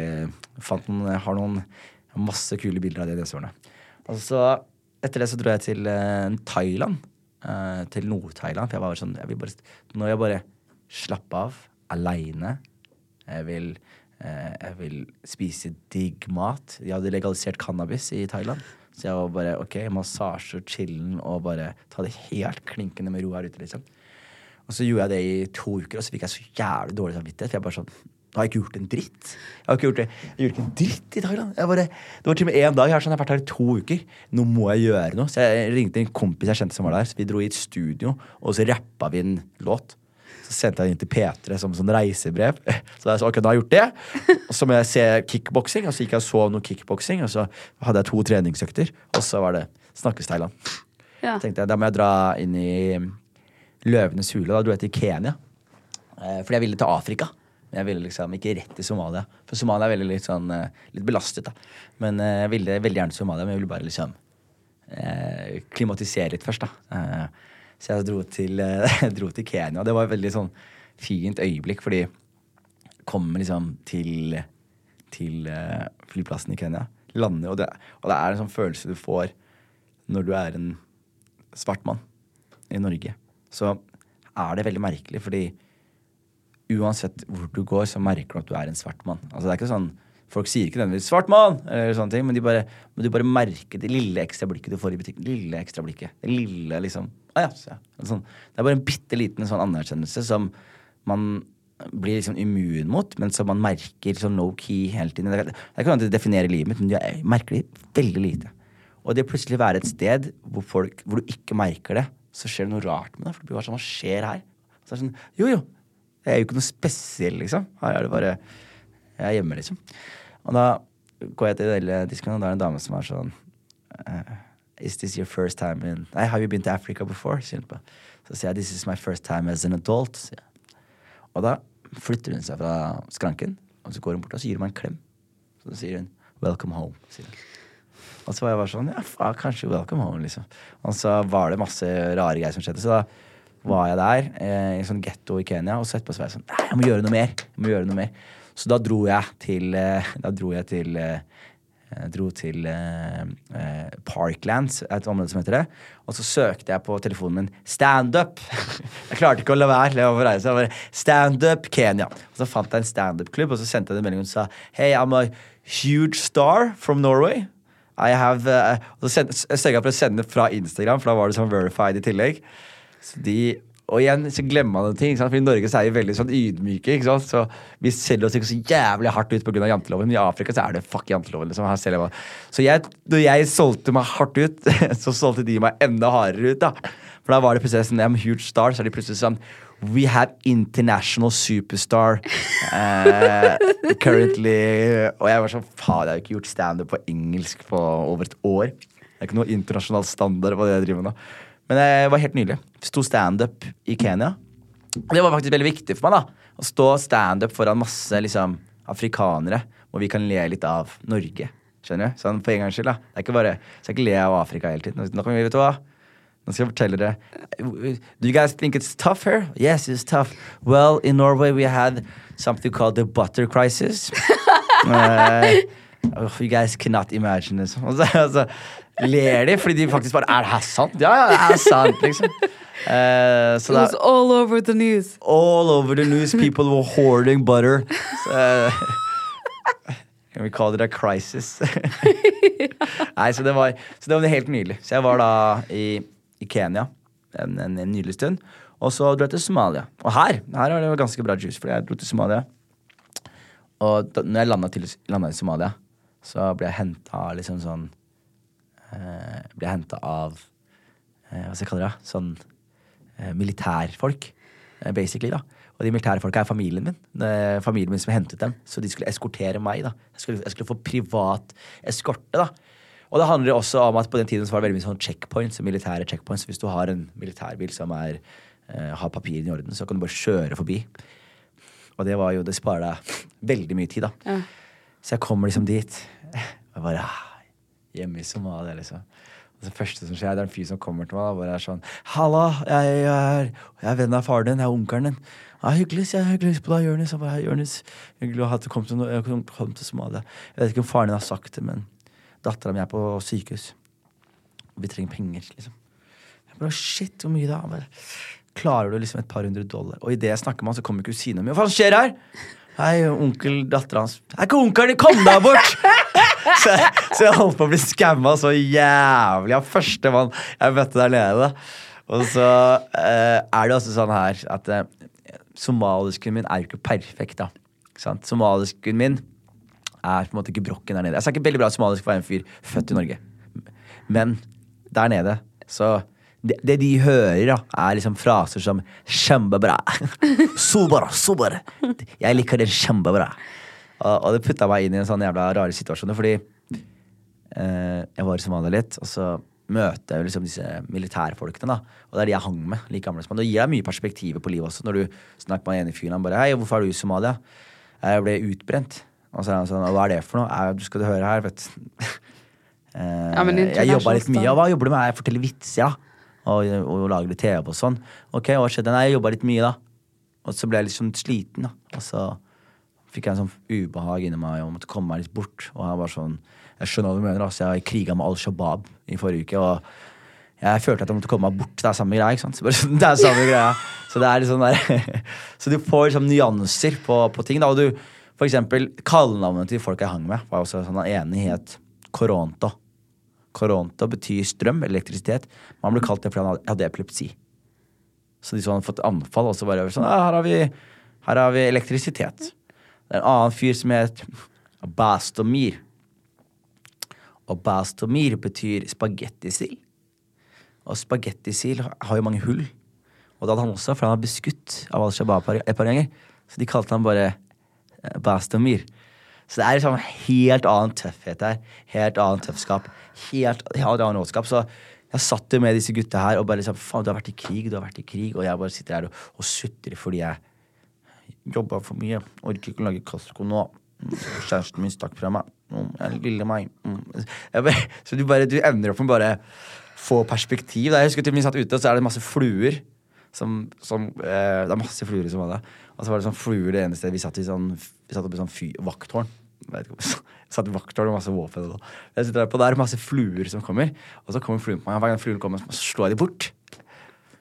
S2: Fant noen har noen masse kule bilder av det neshornet. Og så, etter det så dro jeg til uh, Thailand. Uh, til Nord-Thailand. For jeg var sånn jeg vil bare, Nå vil jeg bare slappe av. Aleine. Jeg vil, eh, jeg vil spise digg mat. De hadde legalisert cannabis i Thailand. Så jeg var bare ok, massasje og chillen og bare ta det helt klinkende med ro her ute, liksom. Og så gjorde jeg det i to uker, og så fikk jeg så jævlig dårlig samvittighet. For jeg bare sånn Nå har jeg ikke gjort en dritt. Jeg har ikke gjort det. Jeg gjorde ikke en dritt i Thailand. Jeg bare, det var til og med én dag. Jeg har sånn, jeg har vært her i to uker. Nå må jeg gjøre noe. Så jeg ringte en kompis jeg kjente som var der. Så vi dro i et studio, og så rappa vi en låt. Så sendte jeg den inn til P3 som sånn reisebrev. Så jeg sa ok, da har jeg gjort det. Og så må jeg se kickboksing. Og så gikk jeg og så noe kickboksing, og så hadde jeg to treningsøkter. Og så var det Snakkes Thailand.
S1: Ja.
S2: tenkte jeg, Da må jeg dra inn i Løvenes hule. Da dro jeg til Kenya. Eh, fordi jeg ville til Afrika. Men jeg ville liksom ikke rett til Somalia. For Somalia er veldig litt sånn eh, litt belastet, da. Men eh, jeg ville veldig gjerne til Somalia, men jeg ville bare liksom eh, klimatisere litt først, da. Eh, så jeg dro til, eh, dro til Kenya. Det var et veldig sånn fint øyeblikk, fordi jeg kommer liksom til, til flyplassen i Kenya. Lander, og det, og det er en sånn følelse du får når du er en svart mann i Norge. Så er det veldig merkelig, fordi uansett hvor du går, så merker du at du er en svart mann. Altså det er ikke sånn Folk sier ikke nødvendigvis 'svart mann', eller sånne ting, men, de bare, men du bare merker det lille ekstra blikket du får i butikken. Lille ekstra blikket. Det lille liksom ah, ja, så, ja. Sånn, Det er bare en bitte liten sånn anerkjennelse som man blir liksom immun mot, men som man merker sånn low-key hele tiden. Det er er ikke noe definere livet mitt, men jeg merker det veldig lite. Og det plutselig være et sted hvor, folk, hvor du ikke merker det, så skjer det noe rart med deg. For det blir bare sånn, hva skjer her? Så er det sånn, jo jo, det er jo ikke noe spesiell, liksom. Her er det bare Jeg er hjemme, liksom. Og da går jeg til den disken, og da er det en dame som er sånn eh, Is this your first time in Nei, have you been to Africa before? sier hun på. Så sier jeg this is my first time as an adult. sier jeg. Og da flytter hun seg fra skranken, og så går hun bort og så gir hun meg en klem. Så sier hun 'welcome home'. sier hun. Og så var jeg bare sånn Ja, faen, kanskje welcome home, liksom. Og så var det masse rare greier som skjedde. Så da var jeg der, eh, i en sånn getto i Kenya, og så på Sverige sånn Nei, jeg må gjøre noe mer. Jeg må gjøre noe mer. Så da dro jeg til eh, Da dro jeg til eh, jeg dro til eh, eh, Parklands, et område som heter det. Og så søkte jeg på telefonen min 'standup'. jeg klarte ikke å la være. å reise, jeg bare, Standup Kenya. Og så fant jeg en standup-klubb, og så sendte jeg en melding og sa 'Hey, I'm a huge star from Norway'. I have, uh, og så send- jeg på å sende fra Instagram, for da var det sånn verified i tillegg. Så de, og igjen så glemmer man en ting. For I Norge så er vi veldig sånn ydmyke. Ikke sant? Så Vi selger oss ikke så jævlig hardt ut pga. janteloven. Men i Afrika så er det fuck janteloven. Liksom. Så jeg, når jeg solgte meg hardt ut, så solgte de meg enda hardere ut. da For da var det plutselig sånn I'm huge star. Så er de plutselig sånn We have international superstar uh, currently Og jeg var sånn Faen, jeg har ikke gjort standup på engelsk på over et år. Det er ikke noe internasjonal standard på det jeg driver med nå. Men det var helt nydelig. Sto standup i Kenya. Det var faktisk veldig viktig for meg. da Å stå standup foran masse liksom afrikanere, hvor vi kan le litt av Norge. Skjønner du? Sånn for en gangs skyld. da Det er ikke bare Skal ikke le av Afrika hele tiden. Nå vi, vet du hva Nå skal jeg fortelle dere. Do you guys think it's tough here? Yes, it's tough. Well, in Norway we had something called the butter crisis. uh, you guys cannot imagine this. altså, så, og så ler de fordi de faktisk bare Er det her sant? Ja, ja, det er sant, liksom. Uh, so
S1: It was all over the news.
S2: all over the news. People were hoarding butter. So, uh, Can we call it a crisis? Nei, så det, var, så det var helt nydelig. Så jeg var da i, i Kenya en, en, en nydelig stund. Og så dro jeg til Somalia. Og her her er det ganske bra juice, fordi jeg dro til Somalia. Og da når jeg landa, til, landa i Somalia, så ble jeg henta liksom sånn eh, Ble henta av eh, Hva skal jeg kalle det? Sånn eh, militærfolk, eh, basically. da Og de militærfolka er familien min. Familien min som hentet dem. Så de skulle eskortere meg. da Jeg skulle, jeg skulle få privat eskorte. da Og det handler også om at på den tiden så var det veldig mye sånn checkpoints, militære checkpoints. Hvis du har en militærbil som er, eh, har papirene i orden, så kan du bare kjøre forbi. Og det var jo, det sparer deg veldig mye tid, da. Så jeg kommer liksom dit. Og bare Hjemme i Somalia, liksom. Og det første som skjer, det er en fyr som kommer til meg da, bare er sånn Halla, jeg er, jeg er vennen av faren din. Jeg er onkelen din. Ja, hyggelig, jeg. Hyggelig på deg, Jonis. Jeg bare, «Hei, Hyggelig at du kom til, kom, til Somalia. Jeg vet ikke om faren din har sagt det, men dattera mi er på sykehus. Vi trenger penger, liksom. Jeg bare, shit, hvor mye da? Klarer du liksom et par hundre dollar? Og idet jeg snakker med han, så kommer kusina mi. Hva faen skjer her? Hei, onkel, dattera hans. Er ikke onkelen din! Kom deg bort! så, så jeg holdt på å bli skamma så jævlig av førstemann jeg møtte der nede. Og så eh, er det også sånn her at eh, somalisken min er jo ikke perfekt, da. Ikke sant? Somalisken min er på en måte ikke brokken der nede. Jeg snakker veldig bra somalisk for en fyr født i Norge. Men der nede, så det, det de hører, da, er liksom fraser som 'kjempebra'. Sober, sober Jeg liker det kjempebra. Og, og det putta meg inn i en sånn jævla rare situasjon, fordi eh, jeg var i Somalia litt, og så møter jeg liksom disse militærfolkene, da. Og det er de jeg hang med. like gamle som. Det gir deg mye perspektiver på livet også, når du snakker med en ene fyren. Han bare 'Hei, hvorfor er du i Somalia?' Jeg ble utbrent. Og så er han sånn 'Hva er det for noe?' «Eh, Du skal du høre her, vet du. Eh,
S1: Ja,
S2: jeg jobba litt mye. Og hva jobber du med? Jeg forteller vitser, ja. Og, og lage litt TV og sånn. Ok, hva skjedde? Nei, jeg jobba litt mye, da. Og så ble jeg sånn sliten, da. Og så fikk jeg en sånn ubehag inni meg og måtte komme meg litt bort. Og jeg var sånn Jeg skjønner hva du mener, altså. Jeg kriga med Al Shabaab i forrige uke. og jeg følte at jeg måtte komme meg bort. Det er samme greia. ikke sant? Så sånn, det er samme greia. Så det er sånn der Så du får liksom nyanser på, på ting. da, og du, For eksempel kallenavnet til folk jeg hang med, var også sånn enighet ene Koronto. Koronto betyr strøm, elektrisitet. Men han ble kalt det fordi han hadde- epilepsi. Så de så hadde fått anfall, og så bare sånn ja, her, har vi, her har vi elektrisitet. Det er en annen fyr som het Bastomir. Og Bastomir betyr spagettisil. Og spagettisil har jo mange hull. Og det hadde han også, for han hadde beskutt av Al Shabaab et par ganger. Så de kalte han bare eh, Bastomir. Så det er liksom helt annen tøffhet her. Helt annen tøffskap. Helt, helt annen rådskap. Så jeg satt jo med disse gutta her og bare liksom Faen, du har vært i krig, du har vært i krig. Og jeg bare sitter her og, og sutrer fordi jeg jobba for mye. Orker ikke å lage Costco nå. Mm, Kjæresten min stakk fra meg. Mm, jeg- Lille meg. Mm. Så du bare, du ender opp med bare få perspektiv. Jeg husker til vi satt ute, og så er det masse fluer. Som, som, eh, det er masse fluer som var der. Og så var det sånn fluer det eneste. Vi satt i sånn Vi satt oppe i sånn fy, vakttårn. Vet ikke satt vakttårn og masse våpen. Og sånn. jeg sitter der på, det er masse fluer som kommer. Og så kommer fluen på meg. Hver gang fluen kommer, så slår jeg dem bort.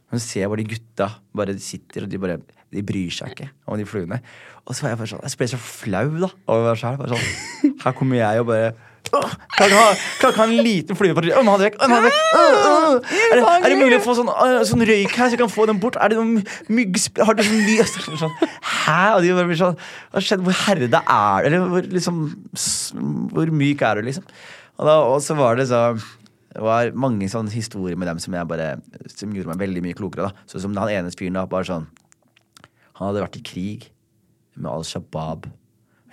S2: Men så ser jeg bare de gutta bare sitter, og de bare De bryr seg ikke om de fluene. Og så var jeg bare sånn Jeg ble så flau, da. Over meg sjæl. sånn, her kommer jeg og bare Å ha- ha en liten flue på det det øh. Er, det, er det mulig å få sånn, sånn røyk her, så jeg kan få den bort? Er det noen myggsp... Har du sånn lys? Sånn, Hæ? Og de bare blir sånn Hva skjedde? Hvor herda er du? Eller hvor, liksom, hvor myk er du, liksom? Og, da, og så var det så det var mange sånne historier med dem som bare Som gjorde meg veldig mye klokere. da Sånn som han ene fyren da bare sånn Han hadde vært i krig med Al Shabaab.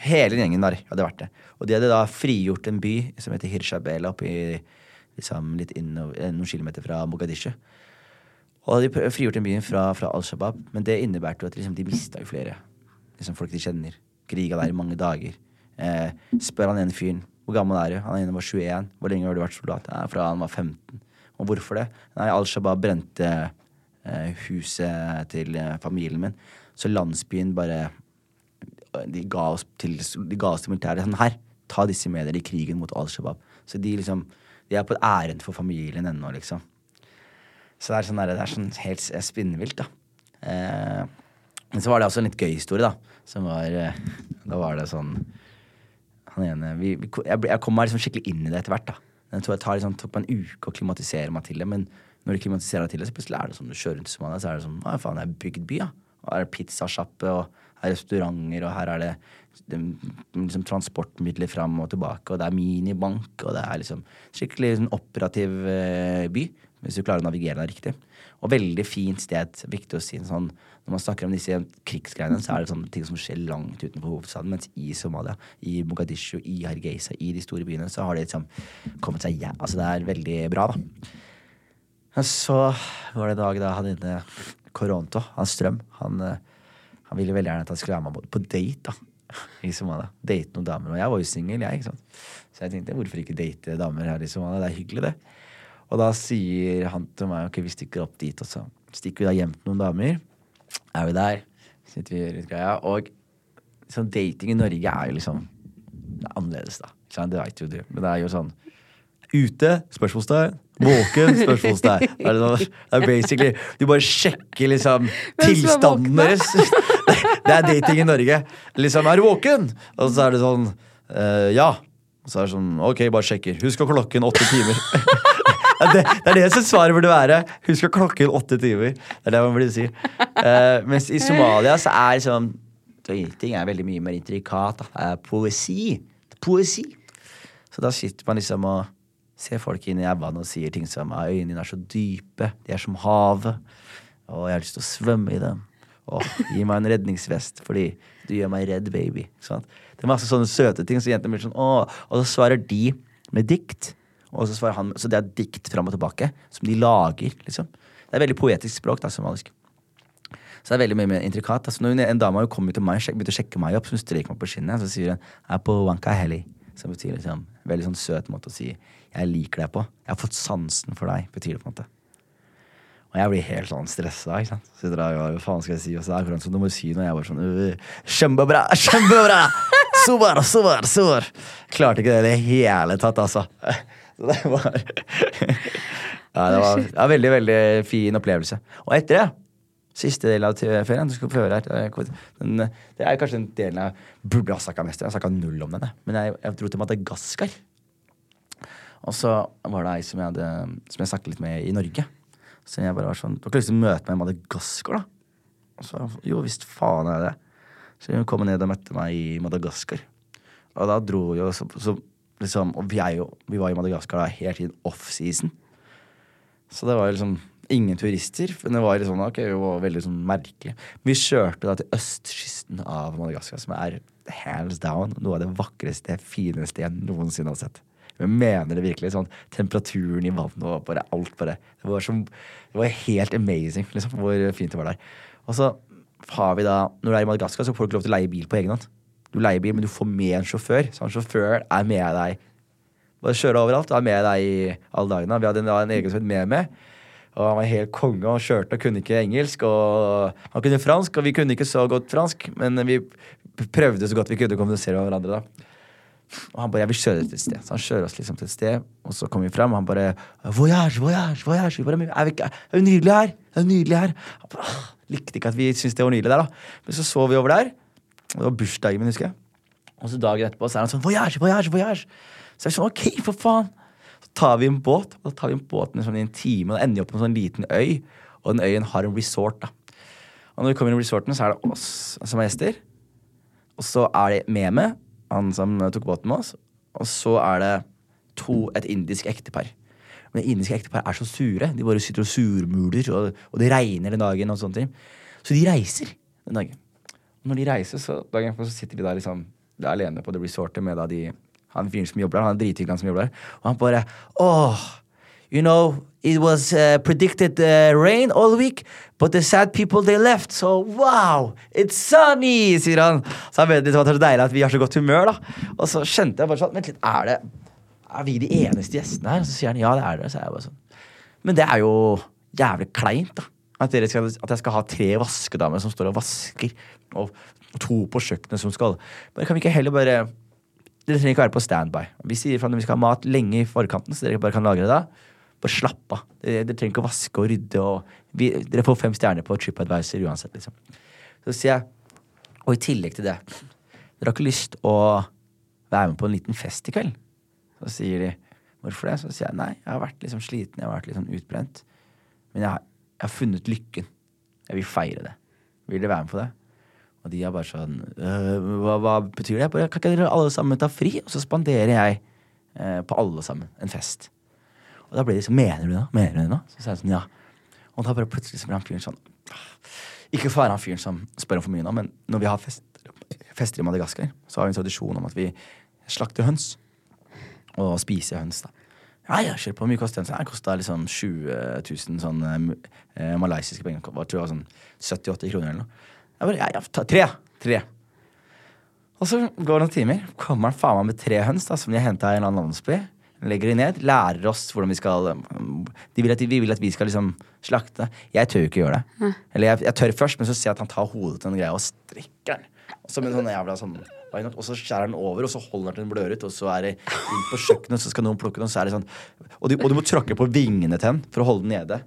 S2: Hele gjengen der hadde vært det. Og de hadde da frigjort en by som heter Hirshabela, oppi liksom litt innover, eh, noen kilometer fra Mogadishu. Og de hadde frigjort den byen fra, fra Al Shabaab, men det innebærte jo at liksom, de mista jo flere liksom, folk de kjenner. Kriga der i mange dager. Eh, spør han ene fyren hvor gammel er du? Han ene var 21. Hvor lenge har du vært soldat? Nei, fra han var 15. Og hvorfor det? Nei, Al Shabaab brente eh, huset til eh, familien min, så landsbyen bare de ga oss til, de ga oss til militæret. Sånn, her, ta disse med dere i krigen mot Al Shabaab. Så de liksom De er på et ærend for familien ennå, liksom. Så det er sånn, det er sånn helt spinnvilt, da. Eh, men så var det også en litt gøy historie, da. Som var eh, Da var det sånn Han ene vi, jeg, jeg kom meg liksom skikkelig inn i det etter hvert, da. Det tok, liksom, tok meg en uke å klimatisere meg til det, men når du klimatiserer deg til det, så plutselig er det sånn du kjører rundt i Somalia, så er det sånn Å, faen, det er bygd by, ja. Og her er det pizzasjappe, og her er restauranter, og her er det liksom, transportmidler fram og tilbake, og det er minibank, og det er liksom skikkelig sånn, operativ eh, by, hvis du klarer å navigere deg riktig. Og veldig fint sted. Viktig å si sånn Når man snakker om disse krigsgreiene, så er det sånne ting som skjer langt utenfor hovedstaden. Mens i Somalia, i Mogadishu, i Hargeisa, i de store byene, så har det liksom kommet seg ja, Altså, det er veldig bra, da. Og så var det en dag da han inne Koronto, han Strøm, han, eh, han ville veldig gjerne at han skulle være med på date da, i Somalia. Date noen damer. Og jeg var jo singel, jeg. ikke sant? Så jeg tenkte hvorfor ikke date damer her i Somalia? Det er hyggelig, det. Og da sier han til meg ok, vi stikker opp dit, og stikker vi da hjem til noen damer. Er vi der, sitter vi i litt greia, og sånn dating i Norge er jo liksom det er annerledes, da. Det veit jo du. Men det er jo sånn Ute? Spørsmålstegn. Våken? Spørsmålstegn. Det er, sånn, det er basically Du bare sjekker liksom tilstanden deres. Det er dating i Norge. Liksom, er du våken? Og så er det sånn uh, Ja. Og så er det sånn Ok, bare sjekker. Husk klokken åtte timer. Det, det er det som svaret burde være. Husk klokken åtte timer. Det er det man burde si. Uh, mens i Somalia så er liksom dating er veldig mye mer intrikat. Da. Det er poesi. Poesi. Så da sitter man liksom og ser folk inn i øynene og sier ting som «Ah, øynene dine er så dype, de er som havet, og jeg har lyst til å svømme i dem. Og gi meg en redningsvest, fordi du gjør meg redd, baby. Sant? Det er masse sånne søte ting, så jentene blir sånn åh, Og så svarer de med dikt. Og så han, så det er dikt fram og tilbake, som de lager, liksom. Det er veldig poetisk språk, da, somalisk. Så det er veldig mye mer intrikat. Altså, når en dame kommet til meg begynte å sjekke meg opp, så hun stryker meg på skinnet, så sier hun 'jeg er på Wankaheli', som betyr liksom veldig sånn søt måte å si 'jeg liker deg' på. 'Jeg har fått sansen for deg', betyr det på en måte. Og jeg blir helt sånn stressa. ikke sant? Så der og hva faen skal jeg si? Og så er det akkurat du må si noe. Jeg bare sånn «Øh, Kjempebra! Kjempebra! Super, super, super! Klarte ikke det i det hele tatt, altså. Så det var Ja, det var, ja, veldig, veldig fin opplevelse. Og etter det Siste del av ferien. Du skal få høre her. Det er- Den, det er kanskje den delen jeg burde ha snakka mest om. Jeg snakka null om denne. Men jeg, jeg dro til Madagaskar. Og så var det ei som jeg, hadde, som jeg snakket litt med i Norge. Så jeg bare var sånn Du har ikke lyst til å møte meg i Madagaskar, da? Og så jo visst faen er det. Så hun kom ned og møtte meg i Madagaskar. Og da dro vi jo så, så liksom Og vi jo Vi var i Madagaskar da helt tiden off-season. Så det var liksom ingen turister. Men det var liksom, sånn, ok, det var veldig sånn merkelig. Vi kjørte da til østkysten av Madagaskar, som er hands down noe av det vakreste, fineste jeg noensinne har sett. Jeg mener det virkelig. sånn Temperaturen i vannet og bare alt bare Det var, som, det var helt amazing liksom, hvor fint det var der. Og så har vi da Når du er i Madagaskar, så får du ikke lov til å leie bil på egen hånd. Du leier bil, men du får med en sjåfør. Så en sjåfør er med deg bare kjøre overalt. er med deg i alle dagene. Vi hadde en, en egen som het Meme. Og han var helt konge og kjørte og kunne ikke engelsk. Og han kunne fransk, og vi kunne ikke så godt fransk, men vi prøvde så godt vi kunne kommunisere med hverandre. da. Og han bare 'jeg vil kjøre deg til et sted'. Så han kjører oss liksom til et sted, og så kommer vi frem, og han bare 'voyage, voyage, voyage'. Vi bare, er, vi er det nydelig her? Er jo nydelig her? Han bare, «Åh, likte ikke at vi syntes det var nydelig der, da. Men så så vi over der. Det var bursdagen min, husker jeg. Og så dagen etterpå så er han sånn 'voyage, voyage, voyage'. Så er sånn 'ok, for faen'. Så tar vi en båt, og da tar vi en båt sånn en time, og da ender vi opp på en sånn liten øy. Og den øyen har en resort, da. Og når vi kommer inn i resorten, så er det oss som er gjester. Og så er det Meme, han som tok båten med oss. Og så er det to, et indisk ektepar. Men det indiske ektepar er så sure. De bare sitter og surmuler, og, og det regner den dagen. og sånne ting. Så de reiser den dagen. Og når de reiser, så dagen så sitter de der liksom de alene på det resortet med da de han fyren som jobber der. Han er drithyggelig, han som jobber der. Og han bare åh, You know, it was uh, predicted uh, rain all week, but the sad people they left, so wow, it's sunny, sier han. Så han vet liksom det var så deilig at vi har så godt humør, da. Og så skjønte jeg bare sånn Vent litt, er det Er vi de eneste gjestene her? Og så sier han ja, det er det. Så er jeg bare sånn. Men det er jo jævlig kleint, da. At, skal, at jeg skal ha tre vaskedamer som står og vasker, og to på kjøkkenet som skal Men kan vi ikke heller bare Dere trenger ikke være på standby. Vi sier fra når vi skal ha mat lenge i forkanten, så dere bare kan lagre det da. Bare slapp av. Dere, dere trenger ikke å vaske og rydde. Og vi, dere får fem stjerner på TripAdvisor uansett, liksom. Så sier jeg, og i tillegg til det, dere har ikke lyst å være med på en liten fest i kveld? Så sier de hvorfor det? Så sier jeg nei, jeg har vært liksom sliten, jeg har vært litt sånn utbrent. Men jeg har, jeg har funnet lykken. Jeg vil feire det. Vil dere være med på det? Og de er bare sånn «Øh, hva, hva betyr det? Bare, kan ikke dere alle sammen ta fri? Og så spanderer jeg eh, på alle sammen en fest. Og da ble de sånn Mener du det? Mener du det nå? Så sa jeg sånn, ja. Og da bare plutselig så ble han fyren sånn Ikke for å være han fyren som spør om for mye nå, men når vi har fest, fester i Madagaskar, så har vi en tradisjon om at vi slakter høns. Og spiser høns, da. Ja, ja, kjør på. Hvor mye koster høns. sånn? Det kosta liksom 20 000 sånn eh, malaysiske penger. Jeg tror det var sånn 70-80 kroner eller noe. Jeg bare, ja, ja, ta tre. Tre. Og så går det noen timer. Kommer han faen meg med tre høns da, som de har henta i en annen landsby. Legger de ned, lærer oss hvordan vi skal De vil at, vi vil at vi skal liksom slakte. Jeg tør jo ikke gjøre det. Eller jeg, jeg tør først, men så ser jeg at han tar hodet til en greie og strikker den. Med en sånn jævla sånn og så skjærer den over, og så holder den til den blør ut. Og så er det inn på kjøkkenet, så skal noen plukke den, og så er det sånn Og du, og du må tråkke på vingene til den for å holde den nede.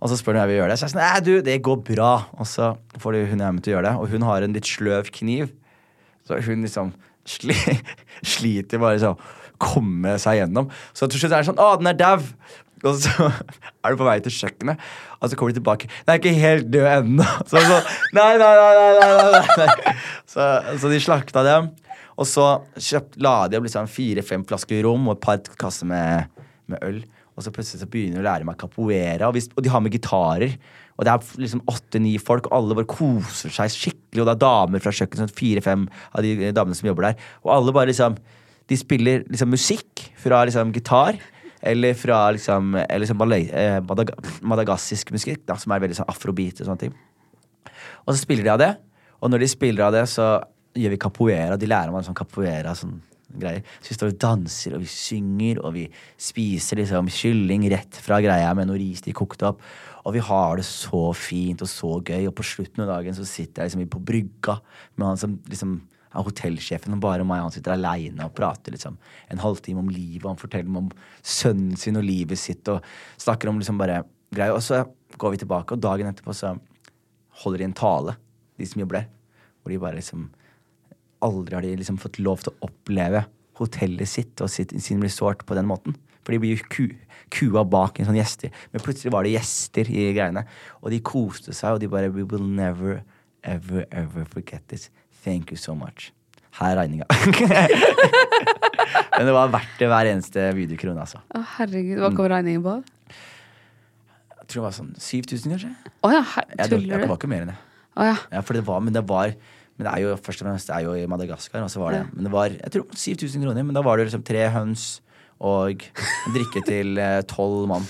S2: Og så spør hun om jeg vil gjøre det. Så jeg er sånn, nei du, det går bra. Og så får de hun jeg med til å gjøre det. Og hun har en litt sløv kniv. Så hun liksom sli, sliter bare sånn komme seg gjennom. Så til slutt er det sånn Å, den er dau! Og så er du på vei til kjøkkenet, og så kommer de tilbake. Den er ikke helt død ennå. Så, så, nei, nei, nei, nei, nei. Så, så de slakta dem. Og så kjøpt, la de opp liksom fire-fem flasker rom og et par kasser med, med øl. Og så plutselig så begynner de å lære meg capoeira, og, og de har med gitarer. Og det er liksom åtte-ni folk, og alle bare koser seg skikkelig. Og det er damer fra kjøkkenet, sånn fire-fem av de damene som jobber der. Og alle bare liksom De spiller liksom musikk fra liksom gitar. Eller fra liksom, eller liksom malay, eh, madag madagassisk musikk, da, som er veldig sånn afrobeat og sånne ting. Og så spiller de av det. Og når de spiller av det, så gjør vi capoeira. De lærer meg sånn capoeira. sånn greier. Så vi står og danser, og vi synger, og vi spiser liksom kylling rett fra greia med noe ris de kokte opp. Og vi har det så fint og så gøy, og på slutten av dagen så sitter jeg liksom på brygga med han som liksom er hotellsjefen, og bare meg han sitter aleine og prater liksom en halvtime om livet, han forteller om sønnen sin og livet sitt, og snakker om liksom bare greier. Og så går vi tilbake, og dagen etterpå så holder de en tale, de som jobber der, hvor de bare liksom aldri har de liksom fått lov til å oppleve hotellet sitt og sitt, sin resort på den måten. For de blir jo ku, kua bak en sånn gjester. Men plutselig var det gjester i greiene. Og de koste seg, og de bare We will never, ever, ever forget this. Thank you so much. Her er regninga. Men det var verdt det hver eneste videokrone, altså.
S1: Å, herregud, hva kom regningen på?
S2: Jeg tror det var sånn 7000, kanskje.
S1: Å ja, her-
S2: Jeg,
S1: du?
S2: det var ikke mer enn det.
S1: Å ja.
S2: Ja, for det var, men det var Men det er jo først og fremst det er jo i Madagaskar. Og så var det,
S1: Ja.
S2: Men det var jeg tror 7000 kroner. Men da var det liksom tre høns og drikke til eh, tolv mann.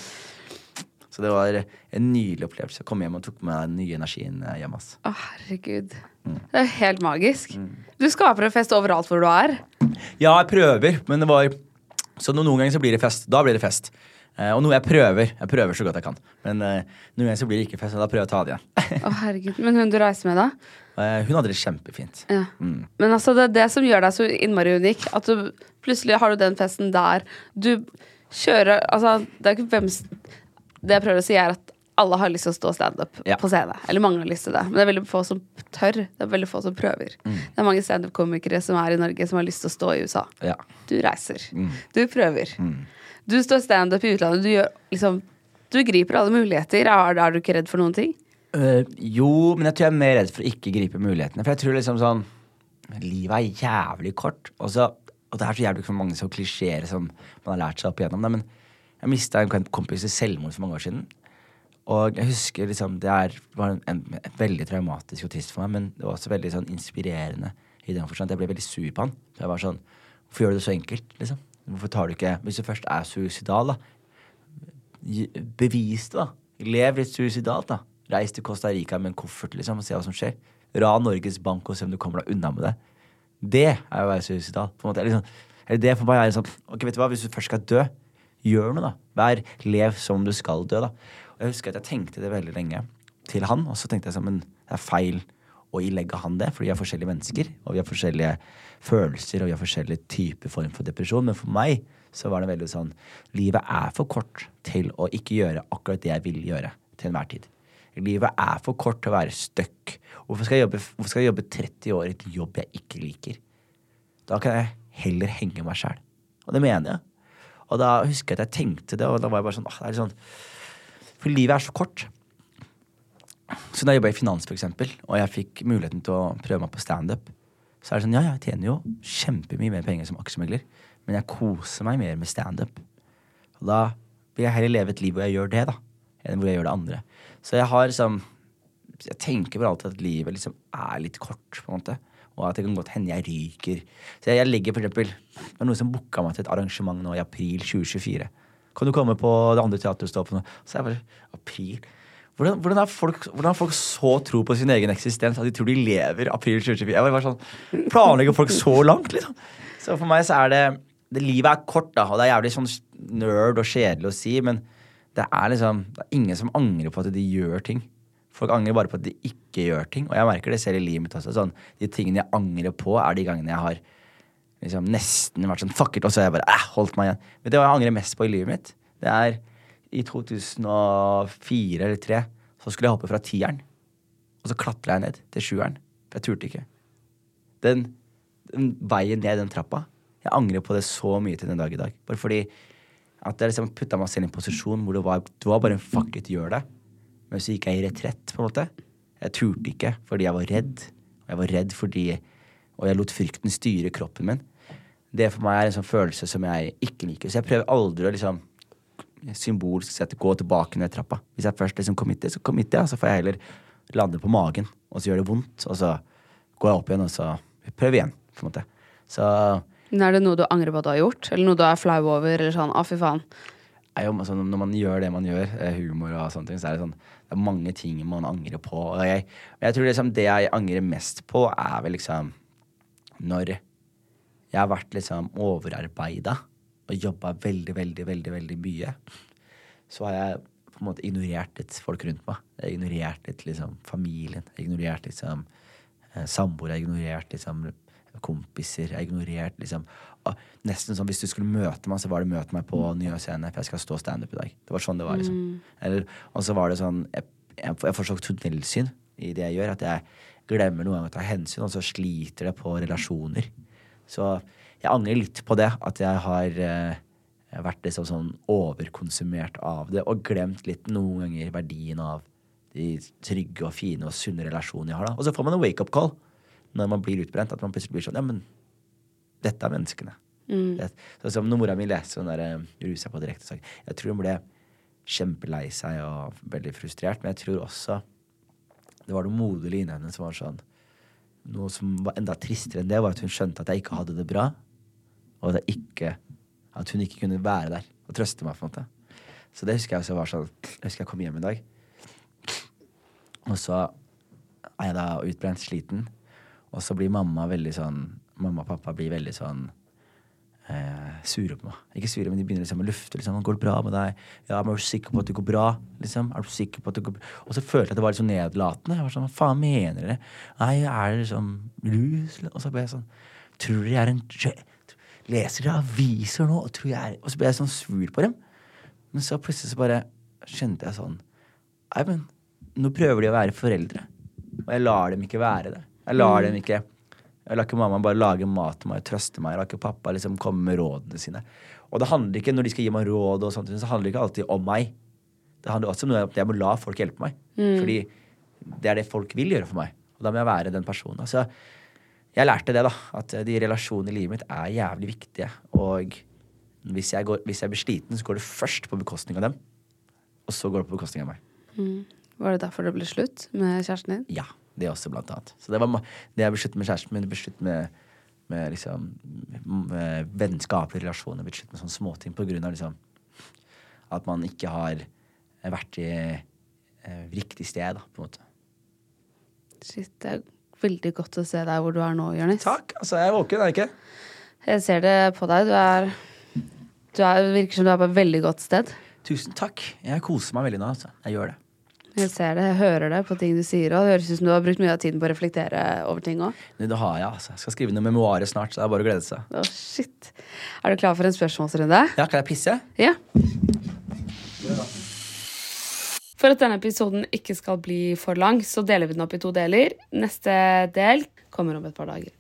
S2: Så det var en nydelig opplevelse. Kom hjem og tok med den nye energien eh, hjem. ass.
S1: Å, herregud. Det er helt magisk. Du skaper en fest overalt hvor du er.
S2: Ja, jeg prøver, men det var Så noen ganger så blir det fest. Da blir det fest. Eh, og noe jeg prøver. Jeg prøver så godt jeg kan. Men eh, noen ganger så blir det ikke fest, og da prøver jeg å ta det igjen.
S1: Å, herregud. Men hun du reiser med, da?
S2: Eh, hun hadde det kjempefint.
S1: Ja. Men altså, det er det som gjør deg så innmari unik. At du plutselig har du den festen der. Du kjører Altså, det er ikke hvem Det jeg prøver å si, er at alle har lyst til å stå standup
S2: Ja.
S1: på scene. Eller mange har lyst til det. Men det er veldig få som tør. Det er veldig få som prøver. Det er mange standup-komikere som er i Norge, som har lyst til å stå i USA.
S2: Ja.
S1: Du reiser. Du prøver. Du står standup i utlandet. Du gjør liksom Du griper alle muligheter. Er, er du ikke redd for noen ting?
S2: Uh, jo, men jeg tror jeg er mer redd for å ikke gripe mulighetene. For jeg tror liksom sånn Livet er jævlig kort. Og, så, og det er så jævlig for mange så klisjeer som man har lært seg opp igjennom. Det, men jeg mista en kompis i selvmord for mange år siden. Og jeg husker liksom Det er, var en, en, en veldig traumatisk og trist for meg, men det var også veldig sånn inspirerende i den forstand jeg ble veldig sur på han. For jeg var sånn Hvorfor gjør du det så enkelt, liksom? Hvorfor tar du ikke Hvis du først er suicidal, da, bevis det, da. Lev litt suicidalt, da. Reis til Costa Rica med en koffert liksom, og se hva som skjer. Ran Norges Bank og se om du kommer deg unna med det. Det er å være suicidal. På en måte. Sånn, eller det for meg er sånn Ok, vet du hva, Hvis du først skal dø, gjør noe, da. Vær, lev som du skal dø, da. Jeg husker at jeg tenkte det veldig lenge til han, og så tenkte jeg sånn det er feil å ilegge han det, for vi er forskjellige mennesker, og vi har forskjellige følelser, og vi har forskjellige typer form for depresjon. Men for meg så var det veldig sånn Livet er for kort til å ikke gjøre akkurat det jeg vil gjøre til enhver tid. Livet er for kort til å være stuck. Hvorfor skal jeg jobbe, skal jeg jobbe 30 år i et jobb jeg ikke liker? Da kan jeg heller henge meg sjæl. Og det mener jeg. Og da husker jeg at jeg tenkte det, og da var jeg bare sånn, ah, det er litt sånn For livet er så kort. Så da jeg jobba i finans, for eksempel, og jeg fikk muligheten til å prøve meg på standup, så er det sånn, ja, jeg tjener jo kjempemye mer penger som aksjemegler, men jeg koser meg mer med standup. Og da vil jeg heller leve et liv hvor jeg gjør det, da, enn hvor jeg gjør det andre. Så jeg har liksom Jeg tenker vel alltid at livet liksom er litt kort, på en måte. Og at det kan godt hende jeg ryker. Så jeg, jeg legger for eksempel Det var noen som booka meg til et arrangement nå i april 2024. Kan du komme på det andre noe? Så jeg bare April? Hvordan, hvordan, har folk, hvordan har folk så tro på sin egen eksistens at de tror de lever april 2024? Jeg bare sånn, Planlegger folk så langt, liksom? Så for meg så er det, det Livet er kort, da, og det er jævlig sånn nerd og kjedelig å si, men det er liksom Det er ingen som angrer på at de gjør ting. Folk angrer bare på at de ikke gjør ting. Og jeg merker det selv i livet mitt også. Sånn, de tingene jeg angrer på, er de gangene jeg har liksom nesten vært sånn fuck it, og så har jeg bare eh, holdt meg igjen. Men det hva jeg angrer mest på i livet mitt? Det er i 2004 eller 2003 så skulle jeg hoppe fra tieren. Og så klatra jeg ned til sjueren. For jeg turte ikke. Den, den veien ned den trappa Jeg angrer på det så mye til den dag i dag. Bare fordi at jeg liksom putta meg selv i en posisjon hvor det var, det var bare en fuck it, gjør det. Men så gikk jeg i retrett, på en måte. Jeg turte ikke fordi jeg var redd. Og jeg var redd fordi Og jeg lot frykten styre kroppen min. Det for meg er en sånn følelse som jeg ikke liker. Så jeg prøver aldri å liksom symbolsk sett gå tilbake ned trappa. Hvis jeg først liksom committer, så committer jeg. Så får jeg heller lande på magen, og så gjør det vondt. Og så går jeg opp igjen, og så prøver igjen. på en måte. Så
S1: Men er det noe du angrer på at du har gjort? Eller noe du er flau over? Eller sånn, å fy faen.
S2: jo, altså, når man gjør det man gjør, eh, humor og sånne ting, så er det sånn Det er mange ting man angrer på. Og jeg, men jeg tror liksom det jeg angrer mest på, er vel liksom når jeg har vært liksom overarbeida og jobba veldig, veldig, veldig veldig mye, så har jeg på en måte ignorert litt folk rundt meg. Jeg har ignorert litt liksom familien. Jeg har ignorert liksom samboer. samboere. Jeg har ignorert liksom kompiser. Jeg har ignorert liksom Nesten sånn hvis du skulle møte meg, så var det møte meg på Nye Scene, for jeg skal stå standup i dag. Det var sånn det var, liksom. Eller, og så var det sånn Jeg, jeg, jeg får så tunnelsyn i det jeg gjør, at jeg glemmer noen ganger å ta hensyn, og så sliter det på relasjoner. Så jeg angrer litt på det, at jeg har eh, vært liksom sånn overkonsumert av det, og glemt litt noen ganger verdien av de trygge og fine og sunne relasjonene jeg har. da. Og så får man en wake-up call når man blir utbrent, at man plutselig blir sånn Ja, men dette er menneskene. Det, sånn som når mora mi leste sånn der eh, Rusa på direktesak Jeg tror hun ble kjempelei seg og veldig frustrert, men jeg tror også det var noe moderlig inni henne som var sånn Noe som var enda tristere enn det, var at hun skjønte at jeg ikke hadde det bra. Og at, ikke, at hun ikke kunne være der og trøste meg. på en måte Så det husker jeg også var sånn Jeg husker jeg kom hjem en dag, og så er jeg da utbrent, sliten. Og så blir mamma veldig sånn Mamma og pappa blir veldig sånn eh, sure på meg. Ikke sure, men de begynner liksom å lufte. Liksom, 'Går det bra med deg?' 'Ja, men er du sikker på at det går bra?' Liksom. Er du sikker på at det går bra? Og så følte jeg at det var litt sånn nedlatende. Jeg var sånn, Hva faen mener dere? Nei, er det liksom lus? Og så ble jeg sånn Tror dere jeg er en Leser dere aviser nå? Og, tror jeg er, og så ble jeg sånn sur på dem. Men så plutselig så bare skjønte jeg sånn Nei, men nå prøver de å være foreldre. Og jeg lar dem ikke være det. Jeg lar dem ikke Jeg lar ikke mamma bare lage mat til meg og trøste meg. Jeg lar ikke pappa liksom komme med rådene sine. Og det handler ikke, når de skal gi meg råd, og sånt, så handler det ikke alltid om meg. Det handler også om at jeg må la folk hjelpe meg. Fordi det er det folk vil gjøre for meg. Og da må jeg være den personen. Så jeg lærte det, da. At de relasjonene i livet mitt er jævlig viktige. Og hvis jeg, går, hvis jeg blir sliten, så går det først på bekostning av dem. Og så går det på bekostning av meg.
S1: Var det derfor det ble slutt med kjæresten din?
S2: Ja, det også, blant annet. Så det var det jeg ble slutt med kjæresten min, det ble slutt med, med liksom med vennskapelige relasjoner, ble slutt med sånne småting på grunn av liksom at man ikke har vært i eh, riktig sted, da, på en måte.
S1: Shit, det er veldig godt å se deg hvor du er nå, Jonis.
S2: Takk. Altså, jeg er våken, er jeg ikke?
S1: Jeg ser det på deg. Du er Du er, virker som du er på et veldig godt sted.
S2: Tusen takk. Jeg koser meg veldig nå, altså. Jeg gjør det.
S1: Jeg ser det, jeg hører det på ting du sier, og det høres ut som du har brukt mye av tiden på å reflektere over ting òg.
S2: Det har jeg, altså. Jeg skal skrive noen memoarer snart, så det er bare å glede seg.
S1: Å, shit. Er du klar for en spørsmålsrunde?
S2: Ja, kan jeg pisse?
S1: Ja. For at denne episoden ikke skal bli for lang, så deler vi den opp i to deler. Neste del kommer om et par dager.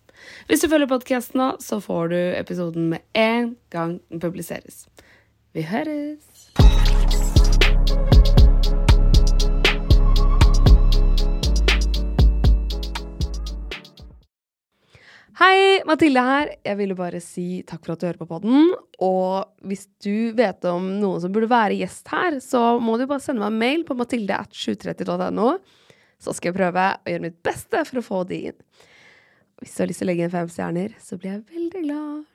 S1: Hvis du følger podkasten nå, så får du episoden med en gang den publiseres. Vi høres! Hei, Mathilde her. Jeg ville bare si takk for at du hører på podden. Og hvis du vet om noen som burde være gjest her, så må du bare sende meg en mail på mathilde.730.no. Så skal jeg prøve å gjøre mitt beste for å få de inn. Hvis du har lyst til å legge inn fem stjerner, så blir jeg veldig glad.